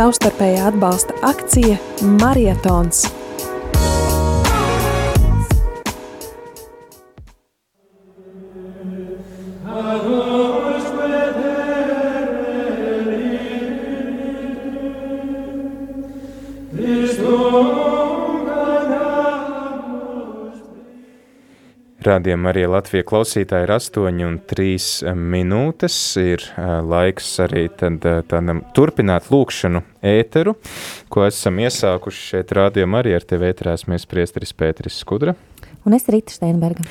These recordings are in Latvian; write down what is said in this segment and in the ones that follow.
savstarpējā atbalsta akcija Marietons. Rādījumā arī Latvijas klausītāji ir 8,3 minūtes. Ir laiks arī tad, tādam turpināt lūkšanu ēteru, ko esam iesākuši šeit rādījumā arī ar tevi ēterās mēs priesteris Pēteris Skudra. Un es Rīta Steinberga.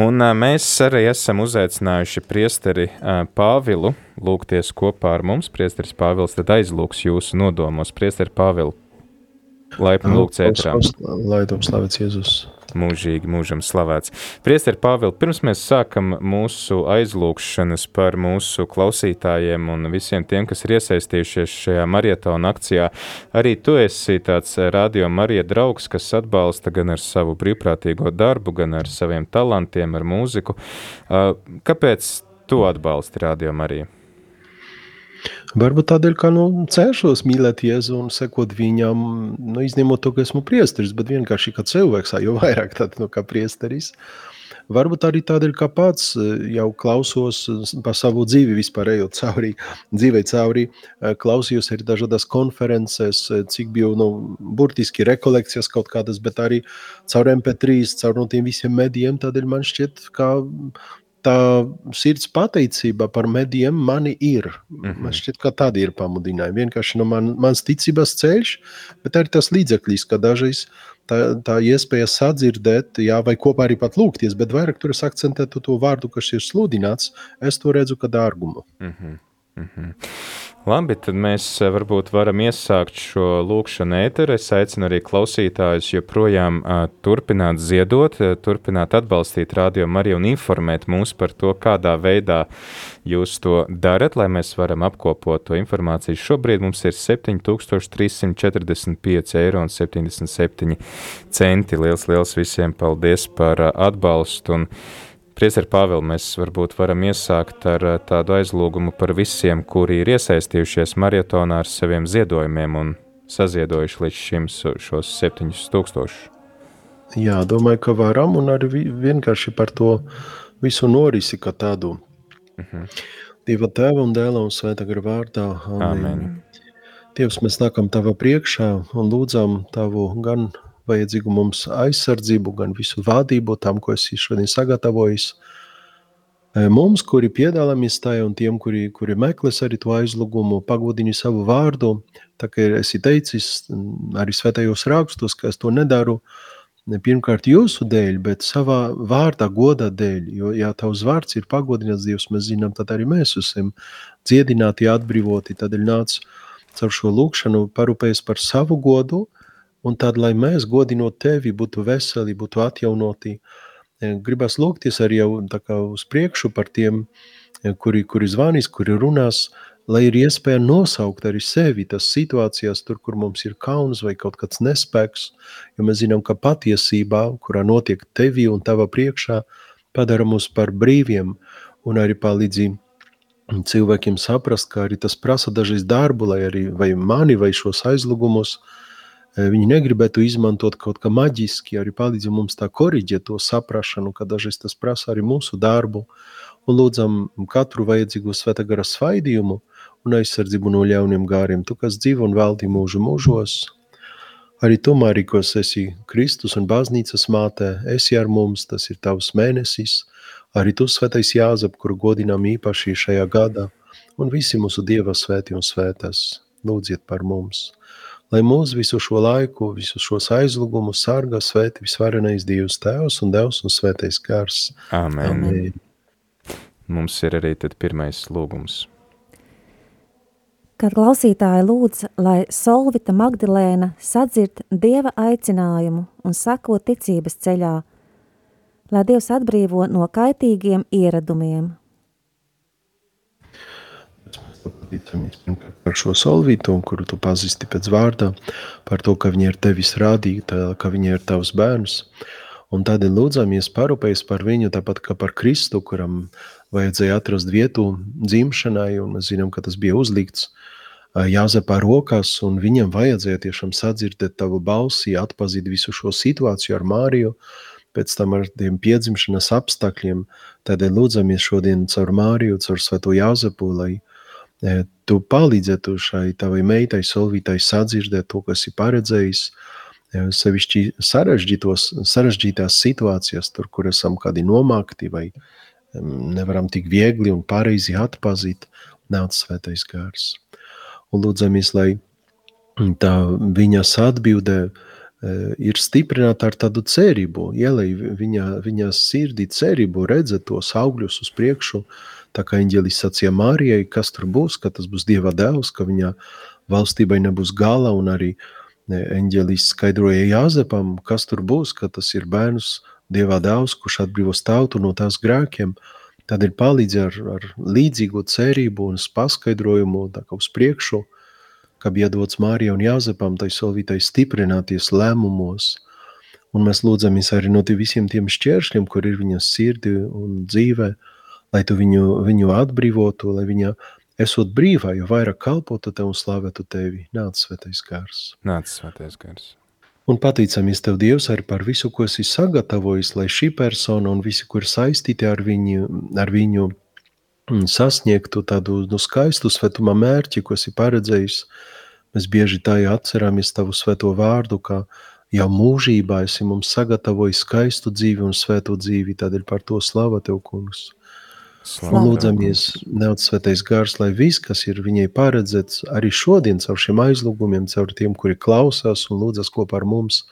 Un mēs arī esam uzaicinājuši priesteri Pāvilu lūgties kopā ar mums. Priesteris Pāvils tad aizlūgs jūsu nodomos. Priesteri Pāvilu, laipni lūgts ēterā. Lai tom slavēts Jēzus mūžīgi mūžam slavēts. Priester Pāvils, pirms mēs sākam mūsu aizlūgšanas par mūsu klausītājiem un visiem tiem, kas ir iesaistījušies šajā marietona akcijā, arī tu esi tāds radio Marija draugs, kas atbalsta gan ar savu brīvprātīgo darbu, gan ar saviem talantiem, ar mūziku. Kāpēc tu atbalsti radio Mariju? Varbūt tādēļ, ka nu, cenšos mīlēt Jēzu un sekot viņam, nu, izņemot to, ka esmu priesteris, bet vienkārši kā cilvēks, jo vairāk tad, nu, kā priesteris. Varbūt arī tādēļ, ka pats jau klausos pa savu dzīvi vispār ejot cauri, dzīvei cauri, klausījos arī dažādās konferences, cik biju, nu, burtiski rekolekcijas kaut kādas, bet arī caur MP3, caur no tiem visiem medijiem, tādēļ man šķiet, ka tā sirds pateicība par medijiem mani ir. Mm -hmm. Man šķiet, ka tādi ir pamudinājumi. Vienkārši no man, mans ticības ceļš, bet arī tas līdzeklis, ka dažreiz tā, tā iespēja sadzirdēt, jā, vai kopā arī pat lūgties, bet vairāk tur es akcentētu to vārdu, kas ir sludināts, es to redzu kā dārgumu. Mm -hmm. Mm -hmm. Labi, tad mēs eh, varbūt varam iesākt šo lūkšanu ēteru. Es aicinu arī klausītājus joprojām uh, turpināt ziedot, uh, turpināt atbalstīt radio Mariju un informēt mūs par to, kādā veidā jūs to darat, lai mēs varam apkopot to informāciju. Šobrīd mums ir 7345 eiro un 77 centi. Liels, liels visiem paldies par uh, atbalstu un Priester Pāvēl, mēs varbūt varam iesākt ar eh, tādu aizlūgumu par visiem, kuri ir iesaistījušies marietonā ar saviem ziedojumiem un saziedojuši līdz šim šos septiņus tūkstošus. Jā, domāju, ka varam un arī vienkārši par to visu norisi, kā tādu. Uh mhm. -huh. Dieva tēva un dēla un svētā gara vārdā. Amen. Amen. Dievs, mēs nākam tava priekšā un lūdzam tavu gan vajadzīgu mums aizsardzību, gan visu vadību tam, ko esi šodien sagatavojis. E, mums, kuri piedalāmies tajā, un tiem, kuri, kuri meklēs arī to aizlūgumu, pagodini savu vārdu, tā kā esi teicis arī svētajos rakstos, ka es to nedaru, pirmkārt jūsu dēļ, bet savā vārdā godā dēļ, jo, ja tavs vārds ir pagodināts Dievs, mēs zinām, tad arī mēs esam dziedināti, atbrīvoti, tādēļ nāc caur šo lūkšanu parūpējas par savu godu, un tad, lai mēs godinot tevi, būtu veseli, būtu atjaunoti. E, gribas lūgties arī jau uz priekšu par tiem, e, kuri, kuri zvanīs, kuri runās, lai ir iespēja nosaukt arī sevi tas situācijās, tur, kur mums ir kauns vai kaut kāds nespēks, jo mēs zinām, ka patiesībā, kurā notiek tevi un tava priekšā, padara mūs par brīviem un arī palīdzi cilvēkiem saprast, ka arī tas prasa dažreiz darbu, lai arī vai mani vai šos aizlūgumus uh, Viņi negribētu izmantot kaut kā maģiski, arī palīdzi mums tā koriģēt to saprašanu, ka dažreiz tas prasa arī mūsu darbu, un lūdzam katru vajadzīgo svētā gara svaidījumu un aizsardzību no ļauniem gāriem, tu, kas dzīvo un valdi mūžu mūžos. Arī tu, Marikos, esi Kristus un baznīcas māte, esi ar mums, tas ir tavs mēnesis, arī tu, svētais Jāzep, kuru godinām īpaši šajā gadā, un visi mūsu Dieva svēti un svētas, lūdziet par mums lai mūs visu šo laiku, visus šos aizlūgumus sargā svēti visvarenais Dievs Tēvs un Devs un svētais kārs. Amen. Amen. Mums ir arī tad pirmais lūgums. Kad klausītāji lūdz, lai Solvita Magdalēna sadzird Dieva aicinājumu un sako ticības ceļā, lai Dievs atbrīvo no kaitīgiem ieradumiem – Pateicamies pirmkārt par šo solvītu, kuru tu pazīsti pēc vārdā, par to, ka viņa ir tevis rādīta, ka viņa ir tavs bērns. Un tādēļ lūdzamies parūpējas par viņu, tāpat kā par Kristu, kuram vajadzēja atrast vietu dzimšanai, un mēs zinām, ka tas bija uzlikts Jāzepā rokās, un viņam vajadzēja tiešām sadzirdēt tavu balsi, atpazīt visu šo situāciju ar Māriju, pēc tam ar tiem piedzimšanas apstākļiem. Tādēļ lūdzamies šodien caur Māriju, caur Svēto Jāzepu, lai tu palīdzētu šai tavai meitai, Solvītai sadzirdēt to, kas ir paredzējis, sevišķi sarežģītās situācijās, tur, kur esam kādi nomākti vai nevaram tik viegli un pareizi atpazīt, nāc svētais gars. Un lūdzamies, lai tā viņas atbilde ir stiprināta ar tādu cerību, ielai viņa, viņa sirdī cerību redzēt tos augļus uz priekšu, tā kā eņģelis sacīja Mārijai, kas tur būs, ka tas būs Dieva devs, ka viņa valstībai nebūs gala un arī uh, eņģelis skaidroja Jāzepam, kas tur būs, ka tas ir bērns Dievā Dēls, kurš atbrīvos tautu no tās grēkiem. Tad ir palīdzi ar, ar līdzīgu cerību un paskaidrojumu, tā kā uz priekšu, ka bija dots Mārijai un Jāzepam, tai solvītai stiprināties lēmumos. Un mēs lūdzamies arī no visiem tiem šķēršļiem, kur ir viņas sirdi un dzīve, lai tu viņu, viņu atbrīvotu, lai viņa esot brīvā, jo vairāk kalpotu tev un slavētu tevi. Nāc, svētais gars. Nāc, svētais gars. Un patīcamies Tev, Dievs, arī par visu, ko esi sagatavojis, lai šī persona un visi, kur saistīti ar viņu, ar viņu mm, sasniegtu tādu nu, skaistu svētuma mērķi, ko esi paredzējis. Mēs bieži tā atceramies Tavu svēto vārdu, ka jau mūžībā esi mums sagatavojis skaistu dzīvi un svētu dzīvi, tādēļ par to slava Tev, kungs. Un lūdzamies, Nāc svētais gars, lai viss, kas ir viņai paredzēts, arī šodien caur šiem aizlūgumiem, caur tiem, kuri klausās un lūdzas kopā ar mums,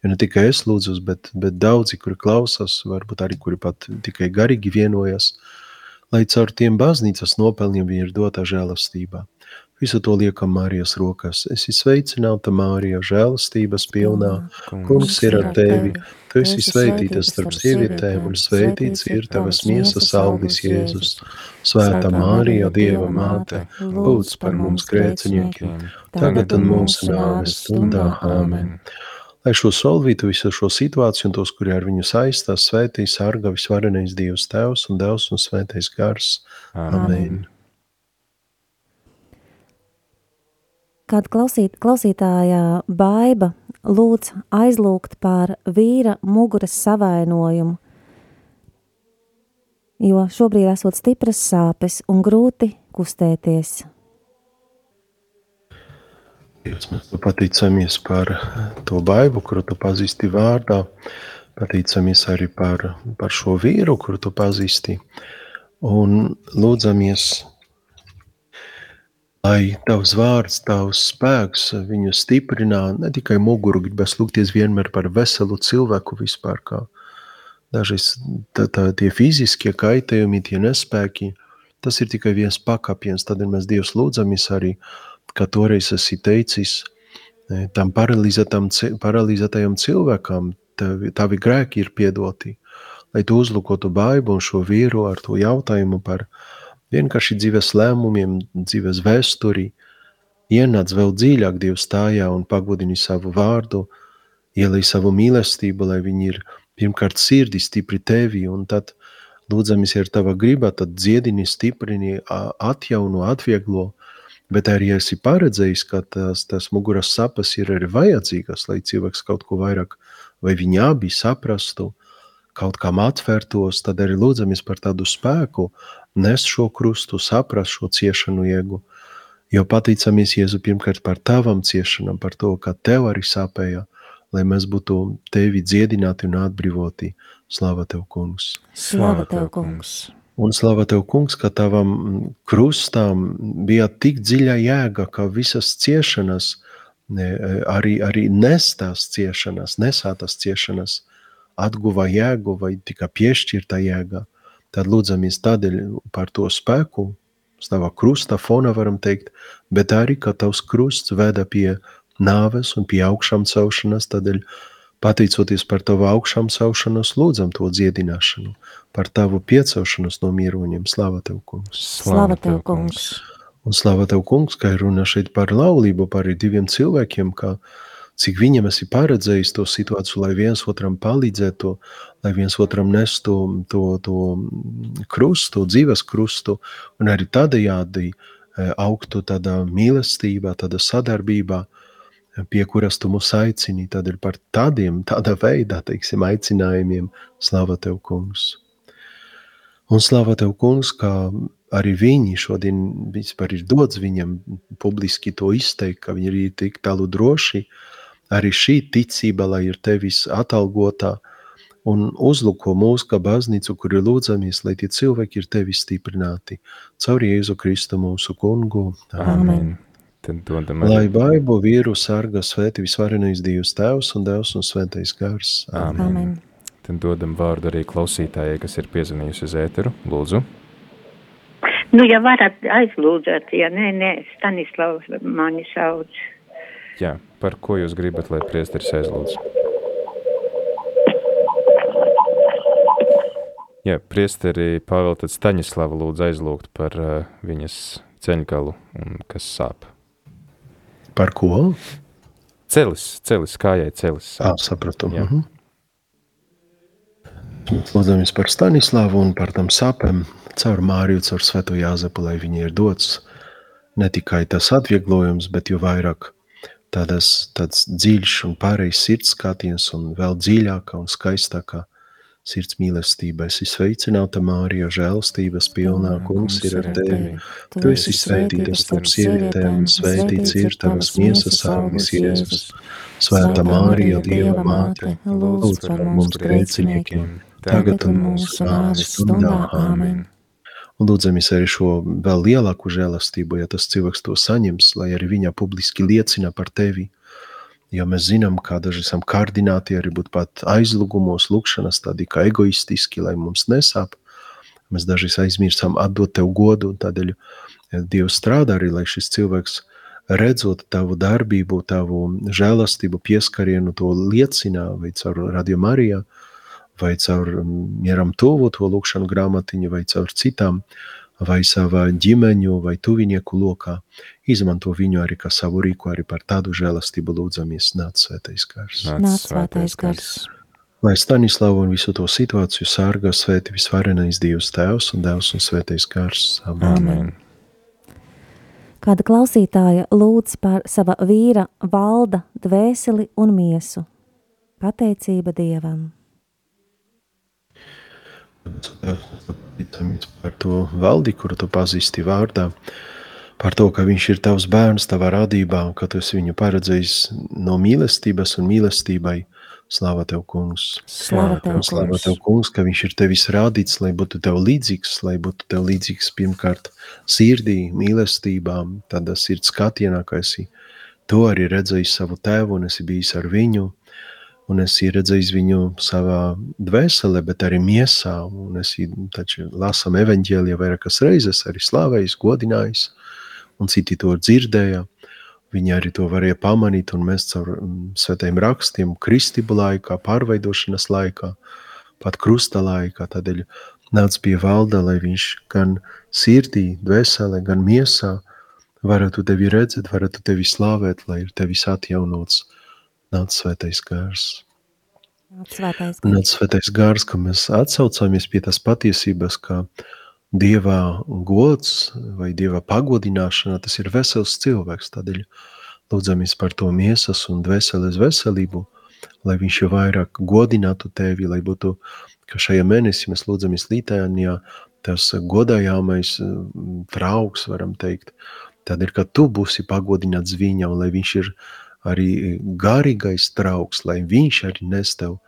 jo ne tikai es lūdzos, bet, bet daudzi, kuri klausās, varbūt arī kuri pat tikai garīgi vienojas, lai caur tiem baznīcas nopelniem viņi ir dotā žēlastībā. Visu to liekam Mārijas rokās. Es esmu sveicināta Mārija, žēlastības pilnā. Kungs ir ar tevi. Tu esi sveitīta starp sievietēm, un sveitīts ir tavas miesas auglis Jēzus. Svētā Mārija, Dieva māte, lūdz par mums grēciniekiem, tagad un mūsu nāves stundā. Āmen. Lai šo solvītu, visu šo situāciju un tos, kuri ar viņu saistās, svētīs sarga visvarenais Dievs Tevs un Devs un svētais gars. Amen. Amen. Kāda klausīt, klausītāja baiba lūdz aizlūgt par vīra muguras savainojumu, jo šobrīd esot stipras sāpes un grūti kustēties. Dievs, mēs pateicamies par to baibu, kuru tu pazīsti vārdā. Pateicamies arī par, par šo vīru, kuru tu pazīsti. Un lūdzamies Lai tavs vārds, tavs spēks viņu stiprinā, ne tikai muguru, gribas lūgties vienmēr par veselu cilvēku vispār, kā dažreiz tā, tā, tie fiziskie kaitējumi, tie nespēki, tas ir tikai viens pakāpiens, tad mēs Dievs lūdzamies arī, kā toreiz esi teicis, e, tam paralizētajam cilvēkam, tavi, tavi grēki ir piedoti, lai tu uzlukotu baibu un šo vīru ar to jautājumu par viņu, vienkārši dzīves lēmumiem, dzīves vēsturi, ienāc vēl dziļāk Dieva stājā un pagodini savu vārdu, ielai savu mīlestību, lai viņi ir pirmkārt sirdi stipri tevi, un tad lūdzamies ar tava griba, tad dziedini, stiprini, atjauno, atvieglo, bet arī esi paredzējis, ka tās, tās muguras sapas ir arī vajadzīgas, lai cilvēks kaut ko vairāk, vai viņi abi saprastu, kaut kam atvērtos, tad arī lūdzamies par tādu spēku, nes šo krustu, saprast šo ciešanu iegu. Jo patīcamies Jēzu pirmkārt par tavam ciešanām, par to, ka tev arī sāpēja, lai mēs būtu tevi dziedināti un atbrīvoti. Slava tev, kungs! Slava tev, kungs! Un slava tev, kungs, ka tavam krustam bija tik dziļa jēga, ka visas ciešanas, arī, arī nestās ciešanas, nesātas ciešanas, atguva jēgu vai tika piešķirta jēga tad lūdzamies tādēļ par to spēku, tava krusta fona varam teikt, bet arī, ka tavs krusts veda pie nāves un pie augšām celšanas, tādēļ pateicoties par tavu augšām celšanos, lūdzam to dziedināšanu, par tavu piecelšanos no mieroņiem. Slava Tev, kungs! Slava Tev, kungs! Un slava Tev, kungs, ka ir runa šeit par laulību, par diviem cilvēkiem, kā cik viņam esi paredzējis to situāciju, lai viens otram palīdzētu, lai viens otram nestu to, to krustu, dzīves krustu, un arī tādējādi augtu tādā mīlestībā, tādā sadarbībā, pie kuras tu mūs aicini. Tad ir par tādiem, tādā veidā, teiksim, aicinājumiem slava Tev, kungs. Un slava Tev, kungs, kā arī viņi šodien vispār ir dots viņam publiski to izteikt, ka viņi ir tik tālu droši, arī šī ticība, lai ir Tevis atalgotā, un uzluko mūs kā baznīcu, kur ir lūdzamies, lai tie cilvēki ir Tevi stiprināti. Caur Jēzu Kristu mūsu kungu. Amen. Amen. Tad dodam arī. Lai baibu vīru sarga svēti visvarenais Dievs Tēvs un Devs un svētais gars. Amen. Amen. Tad dodam vārdu arī klausītājai, kas ir piezvanījusi uz ēteru. Lūdzu. Nu, ja varat aizlūdzēt, ja nē, nē, Stanislavs mani sauc. Jā, par ko jūs gribat, lai priesteris aizlūdz? Jā, priesteri Pāvēl, tad Staņislava lūdzu aizlūgt par uh, viņas ceļgalu un kas sāp. Par ko? Celis, celis, kājai celis. Jā, sapratu. Jā. Mhm. Lūdzamies par Stanislavu un par tam sapēm caur Māriju, caur Sveto Jāzepu, lai viņi ir dots ne tikai tas atvieglojums, bet jo vairāk tādas, tāds dziļš un pārējais sirds skatiens un vēl dziļākā un skaistākā sirds mīlestība. Es esmu sveicināta, Mārija, žēlstības pilnā, kungs ir ar tevi. Tu esi svētīta starp sievietēm, svētīts ir tavas miesas auglis Jēzus. Svēta Mārija, Dieva māte, lūdz par mums grēciniekiem, tagad un mūsu nāves stundā. Āmen. Un lūdzamies arī šo vēl lielāku žēlastību, ja tas cilvēks to saņems, lai arī viņa publiski liecina par tevi Jo mēs zinām, ka daži esam kārdināti arī būt pat aizlūgumos, lūkšanas, tādi kā egoistiski, lai mums nesāp. Mēs dažreiz aizmirstam atdot tev godu, un tādēļ Dievs strādā arī, lai šis cilvēks redzot tavu darbību, tavu žēlastību, pieskarienu, to liecina vai caur Radio Marijā, vai caur mieram tuvu to lūkšanu grāmatiņu, vai caur citām vai savā ģimeņu vai tuvinieku lokā, izmanto viņu arī kā savu rīku, arī par tādu žēlastību lūdzamies, nāc svētais gars. Nāc svētais gars. Lai Stanislavu un visu to situāciju sārgā svēti visvarenais Dievs Tēvs un Devs un svētais gars. Amen. Amen. Kāda klausītāja lūdz par sava vīra valda dvēseli un miesu. Pateicība Dievam. Par to valdi, kuru tu pazīsti vārdā, par to, ka viņš ir tavs bērns tavā radībā, un ka tu esi viņu paredzējis no mīlestības un mīlestībai. Slāva tev, kungs! Slāva tev, Slāva tev, kungs, ka viņš ir tevis rādīts, lai būtu tev līdzīgs, lai būtu tev līdzīgs pirmkārt sirdī, mīlestībā, tādā sirds skatienā, ka esi to arī redzējis savu tēvu un esi bijis ar viņu, un es redzēju viņu savā dvēselē, bet arī miesā. Un es taču lasām evaņģēliju vairākas reizes, arī slavējis, godinājis, un citi to dzirdēja. Viņi arī to varēja pamanīt, un mēs caur svētajiem rakstiem, kristību laikā, pārveidošanas laikā, pat krusta laikā, tādēļ nāc pie valda, lai viņš gan sirdī, dvēselē, gan miesā varētu tevi redzēt, varētu tevi slavēt, lai ir tevis atjaunots nāc svētais gars. Nāc svētais gars. Nāc svētais gars, ka mēs atsaucamies pie tās patiesības, ka Dieva gods vai Dieva pagodināšana, tas ir vesels cilvēks. Tādēļ lūdzamies par to miesas un dvēseles veselību, lai viņš jau vairāk godinātu tevi, lai būtu, ka šajā mēnesī mēs lūdzamies Litānijā, tas godājāmais trauks, varam teikt, tad ir, ka tu būsi pagodināts viņam, lai viņš ir arī garīgais trauks, lai viņš arī nes tev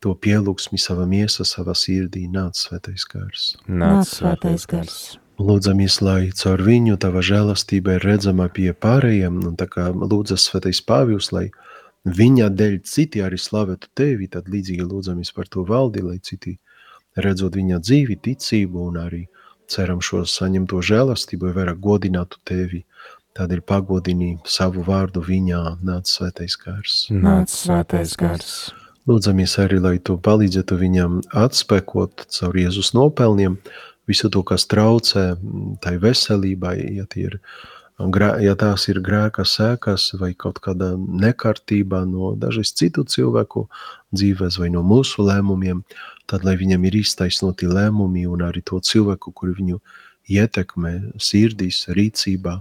to pielūgsmi savā miesā, savā sirdī, nāc svētais gars. Nāc svētais gars. Lūdzamies, lai caur viņu tava žēlastība ir redzama pie pārējiem, un tā kā lūdzas svētais pāvjus, lai viņa dēļ citi arī slavētu tevi, tad līdzīgi lūdzamies par to valdi, lai citi redzot viņa dzīvi, ticību un arī ceram šo saņemto žēlastību, vairāk godinātu tevi, Tādēļ pagodini savu vārdu viņā, nāc svētais gars. Nāc svētais gars. Lūdzamies arī, lai tu palīdzētu viņam atspēkot caur Jēzus nopelniem visu to, kas traucē tai veselībai, ja, ir, ja tās ir grēka sēkas vai kaut kāda nekārtība no dažas citu cilvēku dzīves vai no mūsu lēmumiem, tad lai viņam ir iztaisnoti lēmumi un arī to cilvēku, kuri viņu ietekme sirdīs, rīcībā,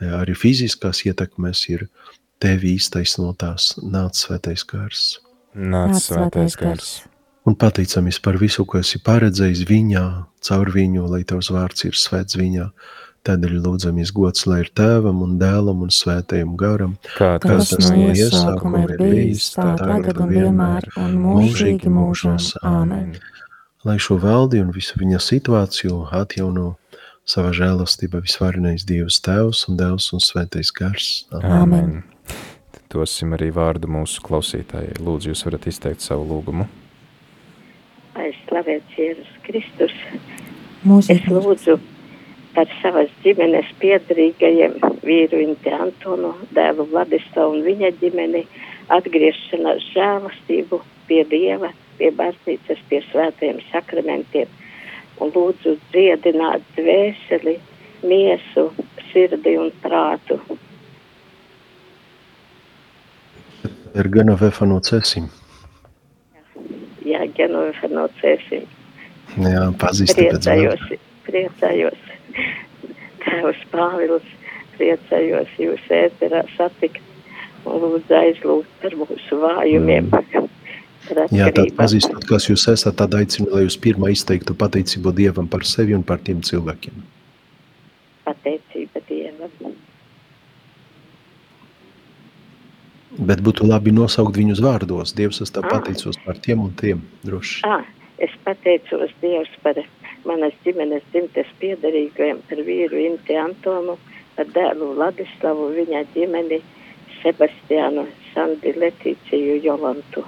arī fiziskās ietekmes ir tevi iztaisnotās nāc svētais gars. Nāc svētais gars. Un pateicamies par visu, ko esi paredzējis viņā, caur viņu, lai tavs vārds ir svēts viņā. Tādēļ lūdzamies gods, lai ir tēvam un dēlam un svētajam garam, Kā tas no no iesākuma ir bijis, tā tagad un vienmēr un mūžīgi mūžos. Āmen. lai šo valdi un visu viņa situāciju atjauno savā žēlastībā visvarenais Dievs Tēvs un Dēls un Svētais Gars. Amen. Tad Dosim arī vārdu mūsu klausītājai. Lūdzu, jūs varat izteikt savu lūgumu. Lai slavēts Jēzus Kristus. Es Mūžīgi lūdzu par savas ģimenes piedarīgajiem vīru Inte Antonu, dēlu Vladislavu un viņa ģimeni atgriešanās žēlastību pie Dieva, pie baznīcas, pie svētajiem sakramentiem un lūdzu dziedināt dvēseli, miesu, sirdi un prātu. Ir gana vefa no cesim. Jā, Genovefa no cēsīm. Jā, pazīsti pēc Priecājos, priecājos. Tēvs Pāvils, priecājos jūs ēterā satikt un lūdzu aizlūgt par mūsu vājumiem. Par Jā, tad pazīstot, kas jūs esat, tad aicinu, lai jūs pirmā izteiktu pateicību Dievam par sevi un par tiem cilvēkiem. Pateicība Dievam. Bet būtu labi nosaukt viņus vārdos. Dievs, es tev Ah. pateicos par tiem un tiem droši. Ah, es pateicos Dievs par manas ģimenes dzimtes piedarīgajiem, par vīru Inti Antonu, par dēlu Ladislavu, viņa ģimeni, Sebastiānu, Sandi Letīciju, Jolantu.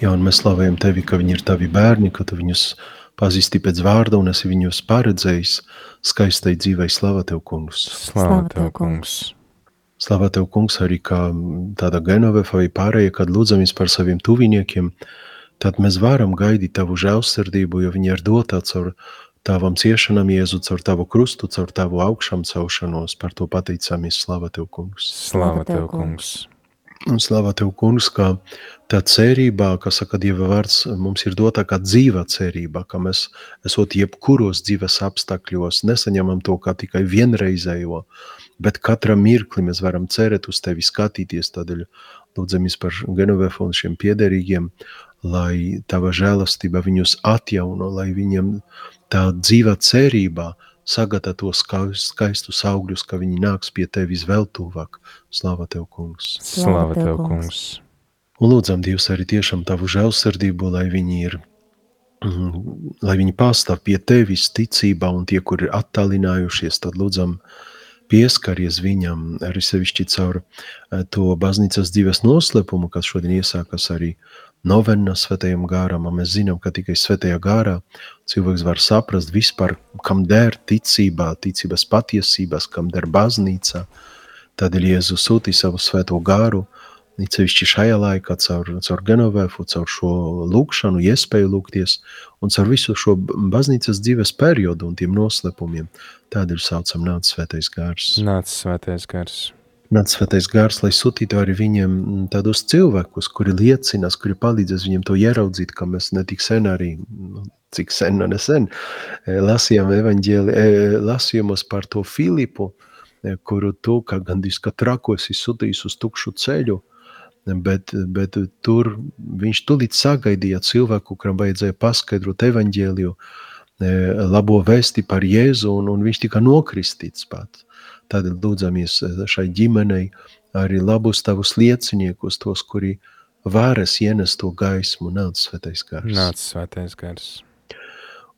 Jā, un mēs slavējam tevi, ka viņi ir tavi bērni, ka tu viņus pazīsti pēc vārda un esi viņus paredzējis skaistai dzīvei. Slava tev, kungs! Slāva tev, kungs! Slava tev, kungs, arī kā tāda Genovefa vai pārējie, kad lūdzamies par saviem tuviniekiem, tad mēs varam gaidīt tavu žēlsirdību, jo viņi ir dotā caur tavam ciešanam, Jēzu, caur tavu krustu, caur tavu augšām celšanos. Par to pateicāmies, slava tev, kungs! Slāva tev, kungs! Un slava tev, kungs, ka tā cerībā, kas saka Dieva vārds, mums ir dota kā dzīva cerība, ka mēs, esot jebkuros dzīves apstākļos, nesaņemam to kā tikai vienreizējo, bet katra mirkli mēs varam cerēt uz tevi skatīties, tādēļ lūdzamies par Genovefu un šiem piederīgiem, lai tava žēlastība viņus atjauno, lai viņiem tā dzīva cerība sagata tos skaistus augļus, ka viņi nāks pie tevis vēl tuvāk. Slava tev, kungs! Slāva tev, kungs! Un lūdzam Dievs arī tiešām tavu žēlsirdību, lai viņi ir, mm, lai viņi pastāv pie tevis ticībā un tie, kur ir attālinājušies, tad lūdzam pieskaries viņam arī sevišķi caur eh, to baznīcas dzīves noslēpumu, kas šodien iesākas arī novena svētajam gāram, un mēs zinām, ka tikai svētajā gārā cilvēks var saprast vispār, kam der ticībā, ticības patiesības, kam der baznīca. Tādēļ Jēzus sūtīja savu svēto gāru, sevišķi šajā laikā caur, caur Genovēfu, caur šo lūkšanu, iespēju lūgties un caur visu šo baznīcas dzīves periodu un tiem noslēpumiem. Tādēļ saucam nāc svētais gārs. Nāc svētais gars! Nāc svētais gārs, lai sūtītu arī viņiem tādus cilvēkus, kuri liecinās, kuri palīdzēs viņiem to ieraudzīt, ka mēs netik sen arī, nu, cik sen, nu nesen, eh, lasījām evaņģēli, eh, lasījumos par to Filipu, eh, kuru tu, kā gandrīz kā trakos, esi sūtījis uz tukšu ceļu, bet, bet tur viņš tulīt sagaidīja cilvēku, kuram vajadzēja paskaidrot evaņģēliju, labo vēsti par Jēzu, un, un viņš tika nokristīts pats. Tādēļ lūdzamies eh, šai ģimenei arī labus tavus lieciniekus, tos, kuri varas ienest to gaismu, nāc svētais gars. Nāc svētais gars!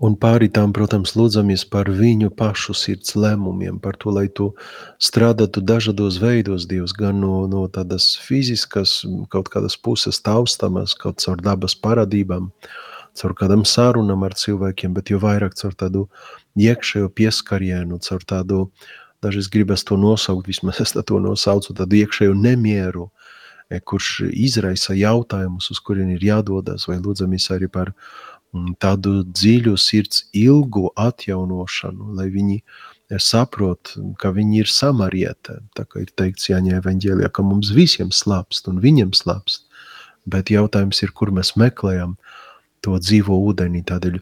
Un pāri tam, protams, lūdzamies par viņu pašu sirds lēmumiem, par to, lai tu strādātu dažādos veidos, Dievs, gan no, no tādas fiziskas, kaut kādas puses taustamas, kaut caur dabas parādībām, caur kādam sarunam ar cilvēkiem, bet jo vairāk caur tādu iekšējo pieskarienu, caur tādu, dažreiz gribas to nosaukt, vismaz es to nosaucu, tādu iekšējo nemieru, eh, kurš izraisa jautājumus, uz kurien ir jādodas, vai lūdzamies arī par mm, tādu dziļu sirds ilgu atjaunošanu, lai viņi eh, saprot, ka viņi ir samarieti. Tā kā ir teikts Jāņa evaņģēlijā, ka mums visiem slāpst un viņiem slāpst. Bet jautājums ir, kur mēs meklējam to dzīvo ūdeni. Tādēļ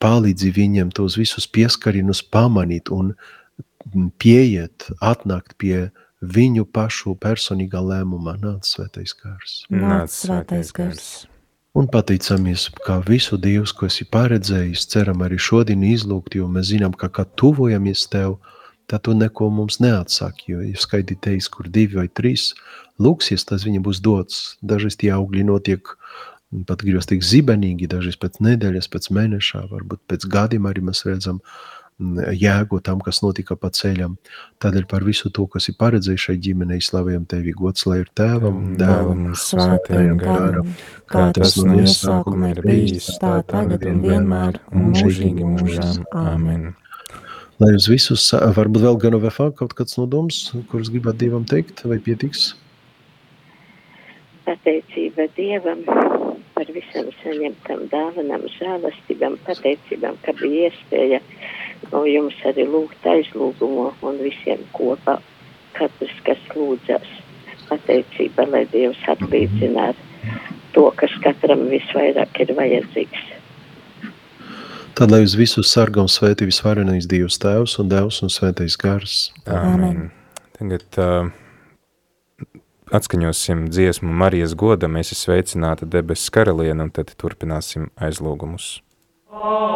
palīdzi viņiem tos visus pieskarienus pamanīt un pieiet, atnākt pie viņu pašu personīgā lēmumā. Nāc svētais gars. Nāc svētais gars. Un pateicamies, kā visu Dievs, ko esi paredzējis, ceram arī šodien izlūgt, jo mēs zinām, ka, kad tuvojamies Tev, tad Tu neko mums neatsaki, jo, ja skaidri teiks, kur divi vai trīs lūksies, tas viņam būs dots. Dažreiz tie augļi notiek pat gribas teikt zibenīgi, dažreiz pēc nedēļas, pēc mēnešā, varbūt pēc gadiem arī mēs redzam mm, jēgu tam, kas notika pa ceļam. Tādēļ par visu to, kas ir paredzējis šai ģimenei, slavējam tevi gods, lai ir tēvam, dēlam, svētajam garam, kā tas no iesākuma ir bijis, tā tagad un vienmēr, un mūžīgi mūžām. Amen. Lai uz visus, varbūt vēl gan vēl kaut kāds nodoms, kurus gribat Dievam teikt, vai pietiks? Pateicība Dievam par visam saņemtam dāvanam, žēlastībām, pateicībām, ka bija iespēja no jums arī lūgt aizlūgumu un visiem kopā, katrs, kas lūdzas. Pateicība, lai Dievs atlīdzinātu to, kas katram visvairāk ir vajadzīgs. Tad, lai uz visu sargam svētī visvarenais Dievs Tēvs un Devs un Svētais Gars. Amen. Tagad uh, atskaņosim dziesmu Marijas goda, mēs esam sveicināti debesu karalieni, un tad turpināsim aizlūgumus. Amen.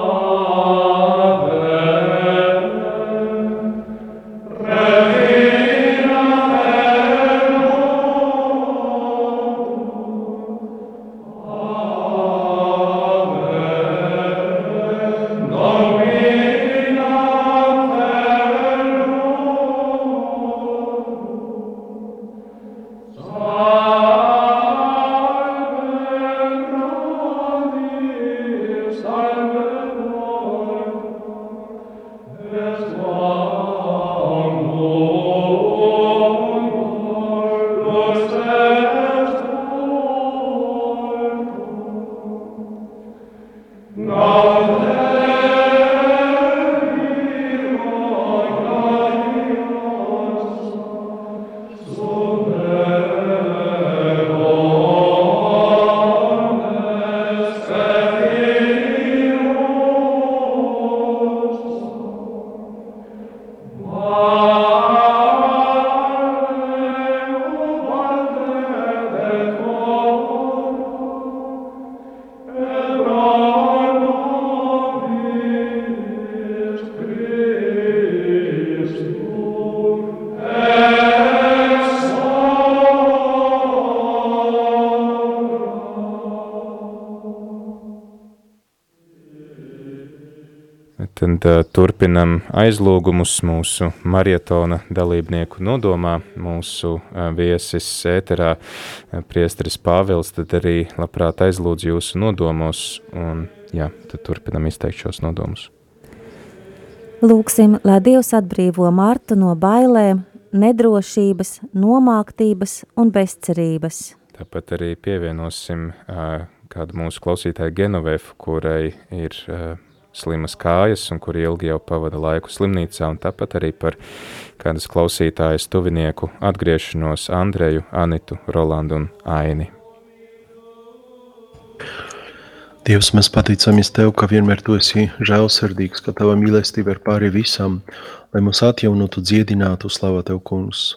Tad uh, turpinam aizlūgumus mūsu marietona dalībnieku nodomā. Mūsu uh, viesis ēterā uh, priesteris Pāvils, tad arī labprāt aizlūdz jūsu nodomos un jā, tad turpinam izteikt šos nodomus. Lūksim, lai Dievs atbrīvo Martu no bailēm, nedrošības, nomāktības un bezcerības. Tāpat arī pievienosim uh, kādu mūsu klausītāju Genovefu, kurai ir uh, slimas kājas un kuri ilgi jau pavada laiku slimnīcā, un tāpat arī par kādas klausītājas tuvinieku atgriešanos Andreju, Anitu, Rolandu un Aini. Dievs, mēs pateicamies Tev, ka vienmēr Tu esi žēlsirdīgs, ka Tava mīlestība ir pāri visam, lai mūs atjaunotu, dziedinātu, slava Tev, kungs.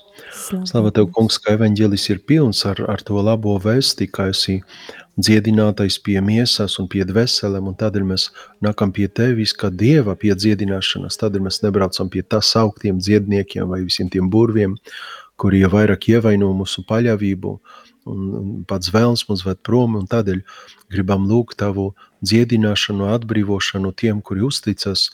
Slava Tev, kungs, ka evaņģēlis ir pilns ar, ar to labo vēsti, ka esi dziedinātais pie miesas un pie dvēselēm, un tādēļ mēs nākam pie tevis, kā dieva pie dziedināšanas. Tādēļ mēs nebraucam pie tā sauktiem dziedniekiem vai visiem tiem burviem, kuri jau vairāk ievaino mūsu paļāvību, un pats vēlns mums ved prom, un tādēļ gribam lūgt tavu dziedināšanu, atbrīvošanu tiem, kuri uzticas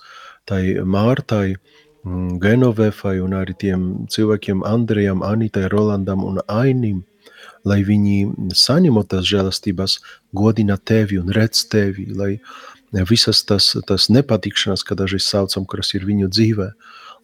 tai Mārtai, mm, Genovefai un arī tiem cilvēkiem Andrejam, Anitai, Rolandam un Ainim, lai viņi saņemot tās žēlastības, godina tevi un redz tevi, lai visas tas, tas nepatikšanas, kā dažreiz saucam, kuras ir viņu dzīvē,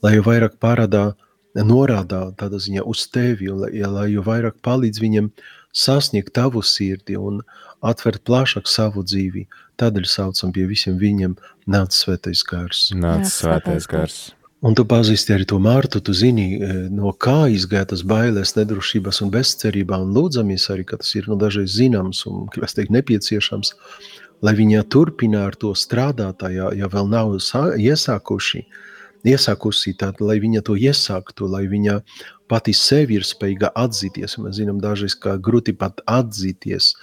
lai jau vairāk parādā, norādā tādā ziņā uz tevi, un lai, lai jau vairāk palīdz viņam sasniegt tavu sirdi un atvērt plašāk savu dzīvi. Tādēļ saucam pie visiem viņiem nāc svētais gars. Nāc svētais gars. Un tu pazīsti arī to Mārtu, tu zini, e, no kā izgāja tas bailes, nedrošības un bezcerībā, un lūdzamies arī, ka tas ir nu, dažreiz zināms un, es teiktu, nepieciešams, lai viņa turpina ar to strādāt, ja, ja vēl nav iesākuši, iesākusi, tad lai viņa to iesāktu, lai viņa pati sevi ir spējīga atzīties. Mēs zinām, dažreiz, ka grūti pat atzīties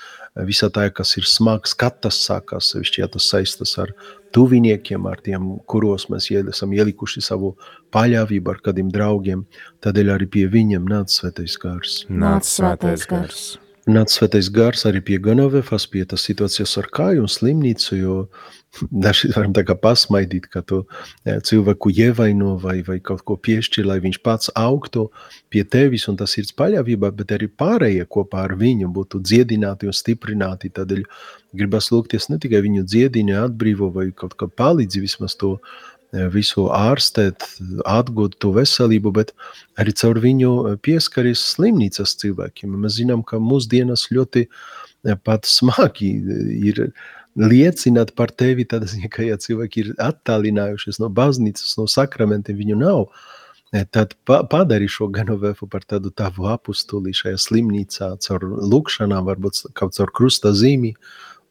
visā tā, kas ir smags, kad tas sākās, sevišķi, ja tas saistas ar tuviniekiem, ar tiem, kuros mēs esam ielikuši savu paļāvību ar kādiem draugiem, tādēļ arī pie viņiem nāca svētais gars. Nāca svētais gars. Nāca svētais gars arī pie Ganovefas, pie tas situācijas ar kāju un slimnīcu, jo daži varam tā kā pasmaidīt, ka tu cilvēku ievaino vai, vai kaut ko piešķir, lai viņš pats augtu pie tevis un tas ir paļāvība, bet arī pārējie kopā ar viņu būtu dziedināti un stiprināti. Tādēļ gribas lūgties ne tikai viņu dziedini, atbrīvo vai kaut kā palīdzi vismaz to visu ārstēt, atgūt to veselību, bet arī caur viņu pieskaries slimnīcas cilvēkiem. Mēs zinām, ka mūsdienas ļoti pat smagi ir liecināt par tevi, tad, ka ja cilvēki ir attālinājušies no baznīcas, no sakramentiem, viņu nav, tad padari šo Genovefu par tādu tavu apustuli šajā slimnīcā, caur lūkšanām, varbūt kaut caur krusta zīmi,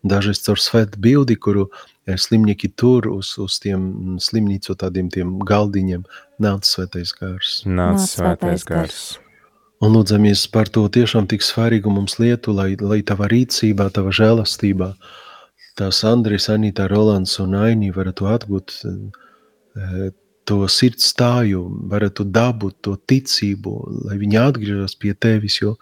dažreiz caur svētu bildi, kuru slimnieki tur uz, uz tiem slimnīcu tādiem tiem galdiņiem nāca svētais gars. Nāca svētais gars. Un lūdzamies par to tiešām tik svarīgu mums lietu, lai, lai tava rīcībā, tava žēlastībā, tās Andris, Anita, Rolands un Aini varētu atgūt e, to sirds stāju, varētu dabūt to ticību, lai viņi atgriežas pie tevis, jo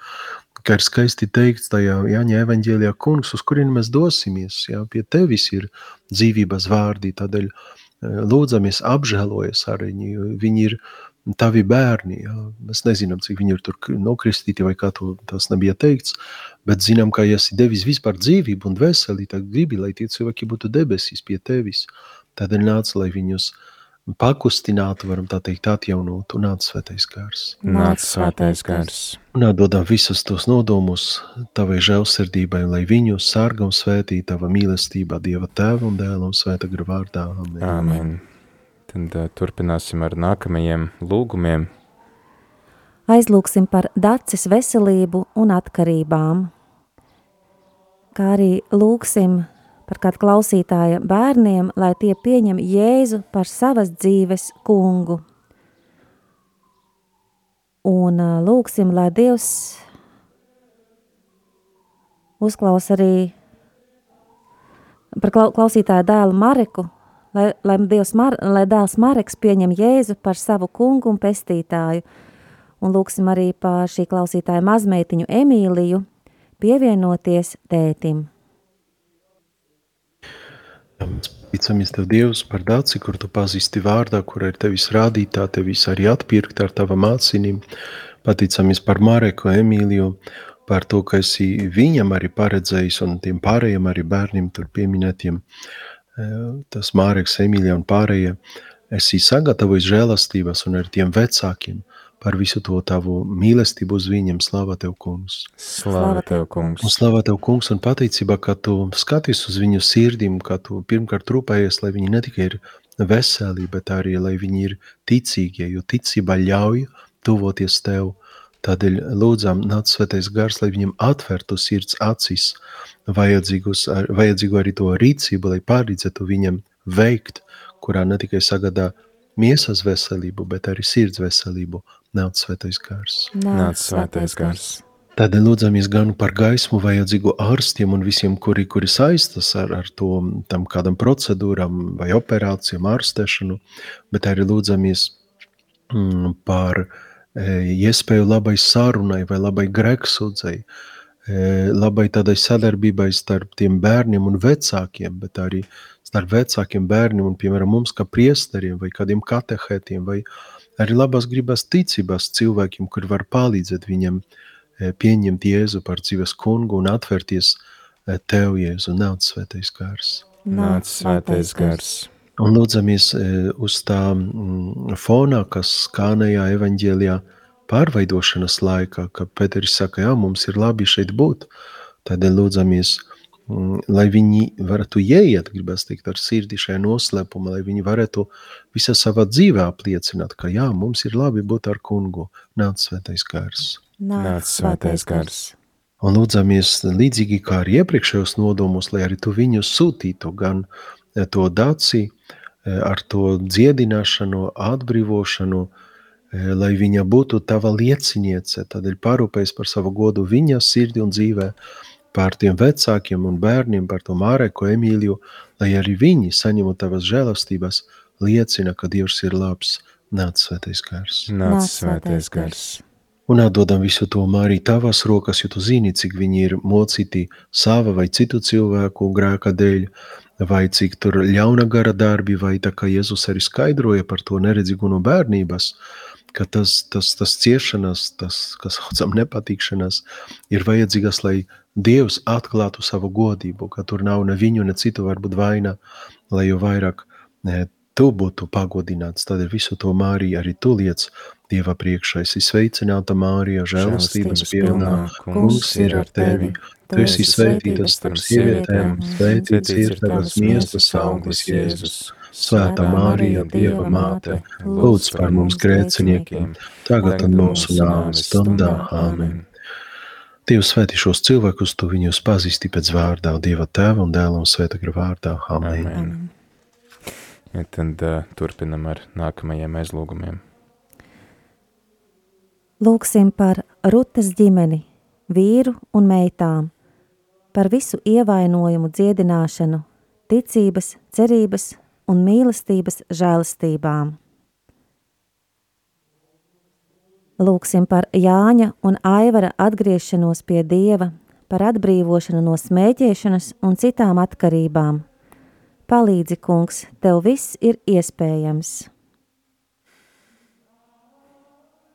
kā ir skaisti teikts tajā Jāņa evaņģēlijā, kungs, uz kurien mēs dosimies, jā, pie tevis ir dzīvības vārdi, tādēļ eh, lūdzamies apžēlojas ar viņu, jo viņi ir tavi bērni, jā. mēs nezinām, cik viņi ir tur nokristīti vai kā to, tas nebija teikts, bet zinām, ka ja esi devis vispār dzīvību un veseli, tad gribi, lai tie cilvēki būtu debesīs pie tevis, tādēļ nāc, lai viņus pakustinātu, varam tā teikt, atjaunotu, nāc svētais gars. Nāc svētais gars. Un atdodam visus tos nodomus tavai žēlsirdībai, lai viņu sarga un svētī tava mīlestībā Dieva tēva un dēla un svēta gara vārdā. Amen. Amen. Tad uh, turpināsim ar nākamajiem lūgumiem. Aizlūksim par dacis veselību un atkarībām, kā arī lūksim par kādu klausītāja bērniem, lai tie pieņem Jēzu par savas dzīves kungu. Un lūksim, lai Dievs uzklaus arī par klausītāju dēlu Mareku, lai, lai, Dievs Mar, lai dēls Mareks pieņem Jēzu par savu kungu un pestītāju. Un lūksim arī par šī klausītāja mazmeitiņu Emīliju pievienoties tētim. Ticamies Tev, Dievs, par daci, kur Tu pazīsti vārdā, kur ir Tevis rādītā, Tevis arī atpirkt ar Tava mācinīm. Paticamies par Mareku, Emīliju, par to, ka esi viņam arī paredzējis un tiem pārējiem arī bērniem tur pieminētiem. Eh, tas Māreks, Emīlija un pārējie esi sagatavojis žēlastības un ar tiem vecākiem – par visu to tavu mīlestību uz viņiem. Slāvā tev, kungs! Slāvā tev, kungs! Un slāvā tev, kungs, un pateicībā, ka tu skaties uz viņu sirdīm, ka tu pirmkārt rūpējies, lai viņi ne tikai ir veseli, bet arī, lai viņi ir ticīgie, jo ticība ļauj tuvoties tev. Tādēļ lūdzam, nāc svētais gars, lai viņam atvertu sirds acis, vajadzīgu arī to rīcību, lai pārīdzētu viņam veikt, kurā ne tikai sagadā miesas veselību, bet arī sirds veselību nāc svētais gars. Nāc svētais gars. Tādēļ lūdzamies gan par gaismu vajadzīgu ārstiem un visiem, kuri, kuri saistas ar, ar to tam kādam procedūram vai operācijām, ārstēšanu, bet arī lūdzamies mm, par e, iespēju labai sarunai vai labai greksūdzei, e, labai tādai sadarbībai starp tiem bērniem un vecākiem, bet arī starp vecākiem bērniem un, piemēram, mums kā priesteriem vai kādiem katehētiem vai arī labās gribas ticības cilvēkiem, kur var palīdzēt viņam e, pieņemt Jēzu par dzīves kungu un atvērties e, Tev, Jēzu, nāc svētais gars. Nāc svētais gars. Un lūdzamies e, uz tā fonā, kas skanējā evaņģēlijā pārveidošanas laikā, ka Pēteris saka, jā, mums ir labi šeit būt, tādēļ lūdzamies – lai viņi varētu ieiet, gribas teikt, ar sirdi šajā noslēpumā, lai viņi varētu visā savā dzīvē apliecināt, ka jā, mums ir labi būt ar kungu, nāc svētais gars. Nāc svētais gars. Un lūdzamies līdzīgi kā arī iepriekšējos nodomos, lai arī tu viņu sūtītu gan eh, to daci, eh, ar to dziedināšanu, atbrīvošanu, eh, lai viņa būtu tava lieciniece, tādēļ parūpēs par savu godu viņa sirdi un dzīvē, pār tiem vecākiem un bērniem, par to Māreku Emīliju, lai arī viņi saņemot tavas žēlastības, liecina, ka Dievs ir labs, nāc svētais gars. Nāc svētais gars. Un atdodam visu to Māriju tavās rokas, jo tu zini, cik viņi ir mocīti sava vai citu cilvēku grēka dēļ, vai cik tur ļauna gara darbi, vai tā kā Jēzus arī skaidroja par to neredzīgu no bērnības, ka tas, tas, tas ciešanas, tas, kas saucam nepatīkšanas, ir vajadzīgas, lai Dievs atklātu savu godību, ka tur nav ne viņu, ne citu varbūt vaina, lai jo vairāk ne, tu būtu pagodināts. Tad ar visu to Māriju arī tu liec Dieva priekšā esi sveicināta Mārija, žēlastības pilnā, kungs ir ar tevi. Tu esi svētīta starp sievietēm, svētīts ir tavas miestas auglis Jēzus. Svētā Mārija, Dieva māte, lūdz par mums grēciniekiem, tagad un mūsu nāves stundā. Āmen. Dievs svētī šos cilvēkus, tu viņus pazīsti pēc vārdā, Dieva tēva un dēla un svēta gara vārdā. Amen. Amen. Ja, tad uh, turpinam ar nākamajiem aizlūgumiem. Lūksim par Rutes ģimeni, vīru un meitām, par visu ievainojumu dziedināšanu, ticības, cerības un mīlestības žēlastībām. Lūksim par Jāņa un Aivara atgriešanos pie Dieva, par atbrīvošanu no smēķēšanas un citām atkarībām. Palīdzi, kungs, tev viss ir iespējams!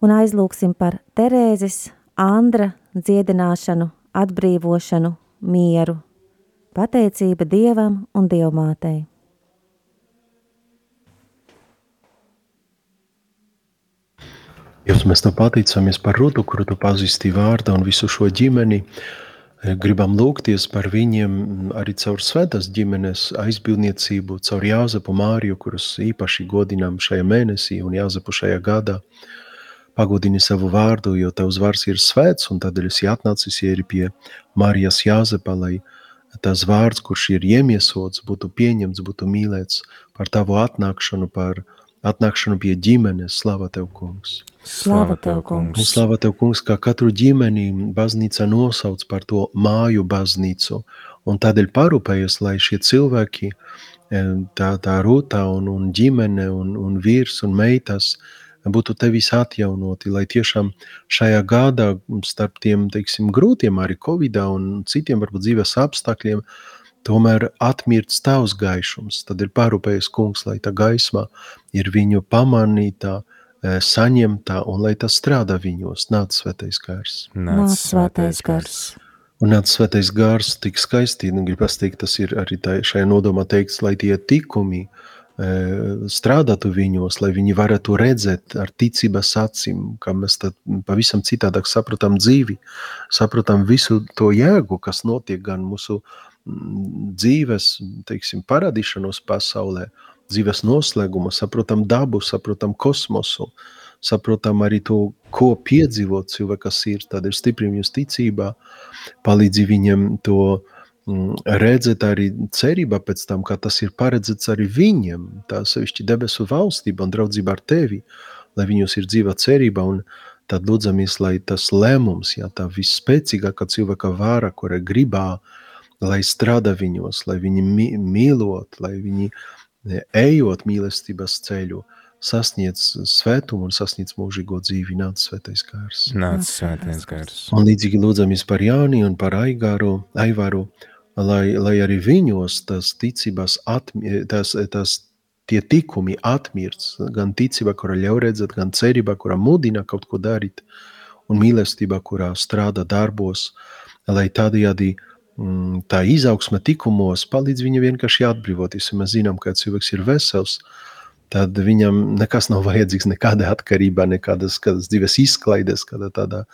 un aizlūksim par Terēzes, Andra dziedināšanu, atbrīvošanu, mieru, pateicība Dievam un Dievmātei. Jūs mēs tev pateicamies par Rudu, kuru tu pazīsti vārdā un visu šo ģimeni. Gribam lūgties par viņiem arī caur svētas ģimenes aizbildniecību, caur Jāzepu Māriju, kurus īpaši godinām šajā mēnesī un Jāzepu šajā gadā. Pagodini savu vārdu, jo tavs vārds ir svēts, un tādēļ esi atnācis arī pie Marijas Jāzepa, lai tas vārds, kurš ir iemiesots, būtu pieņemts, būtu mīlēts par tavu atnākšanu, par atnākšanu pie ģimenes. Slava tev, kungs! Slava tev, kungs! Un slava tev, kungs, kā katru ģimeni baznīca nosauc par to māju baznīcu, un tādēļ parūpējas, lai šie cilvēki, tā, tā rūtā un, un ģimene un, un vīrs un meitas, uh, būtu tevis atjaunoti, lai tiešām šajā gadā starp tiem, teiksim, grūtiem arī Covid un citiem varbūt dzīves apstākļiem, tomēr atmirts tavs gaišums. Tad ir parūpējis kungs, lai tā gaisma ir viņu pamanītā, e, saņemtā un lai tas strādā viņos. Nāc svētais gars. Nāc svētais gars. Un nāc svētais gars tik skaisti, nu, gribas teikt, tas ir arī tā, šajā nodomā teikts, lai tie tikumi, uh, strādātu viņos, lai viņi varētu redzēt ar ticības acīm, kā mēs tad pavisam citādāk saprotam dzīvi, saprotam visu to jēgu, kas notiek gan mūsu dzīves, teiksim, paradīšanos pasaulē, dzīves noslēgumu, saprotam dabu, saprotam kosmosu, saprotam arī to, ko piedzīvot cilvēkas ir, tad ir stipri viņus ticībā, palīdzi viņiem to uh, redzēt arī cerībā pēc tam, kā tas ir paredzēts arī viņiem, tā sevišķi debesu valstība un draudzība ar tevi, lai viņos ir dzīva cerība un tad lūdzamies, lai tas lēmums, ja tā visspēcīgākā cilvēka vāra, kura gribā, lai strādā viņos, lai viņi mīlot, lai viņi ejot mīlestības ceļu, sasniedz svētumu un sasniedz mūžīgo dzīvi, nāc svētais gars. Nāc svētais gars. Un līdzīgi lūdzamies par Jāni un par Aigāru, Aivaru, lai, lai arī viņos tas ticības, atmi, tas, tas tie tikumi atmirts, gan ticība, kura ļauj redzēt, gan cerība, kura mudina kaut ko darīt, un mīlestība, kurā strādā darbos, lai tādējādi mm, tā izaugsme tikumos palīdz viņam vienkārši atbrīvoties. Ja mēs zinām, ka cilvēks ir vesels, tad viņam nekas nav vajadzīgs, nekāda atkarība, nekādas dzīves izklaides, kāda tāda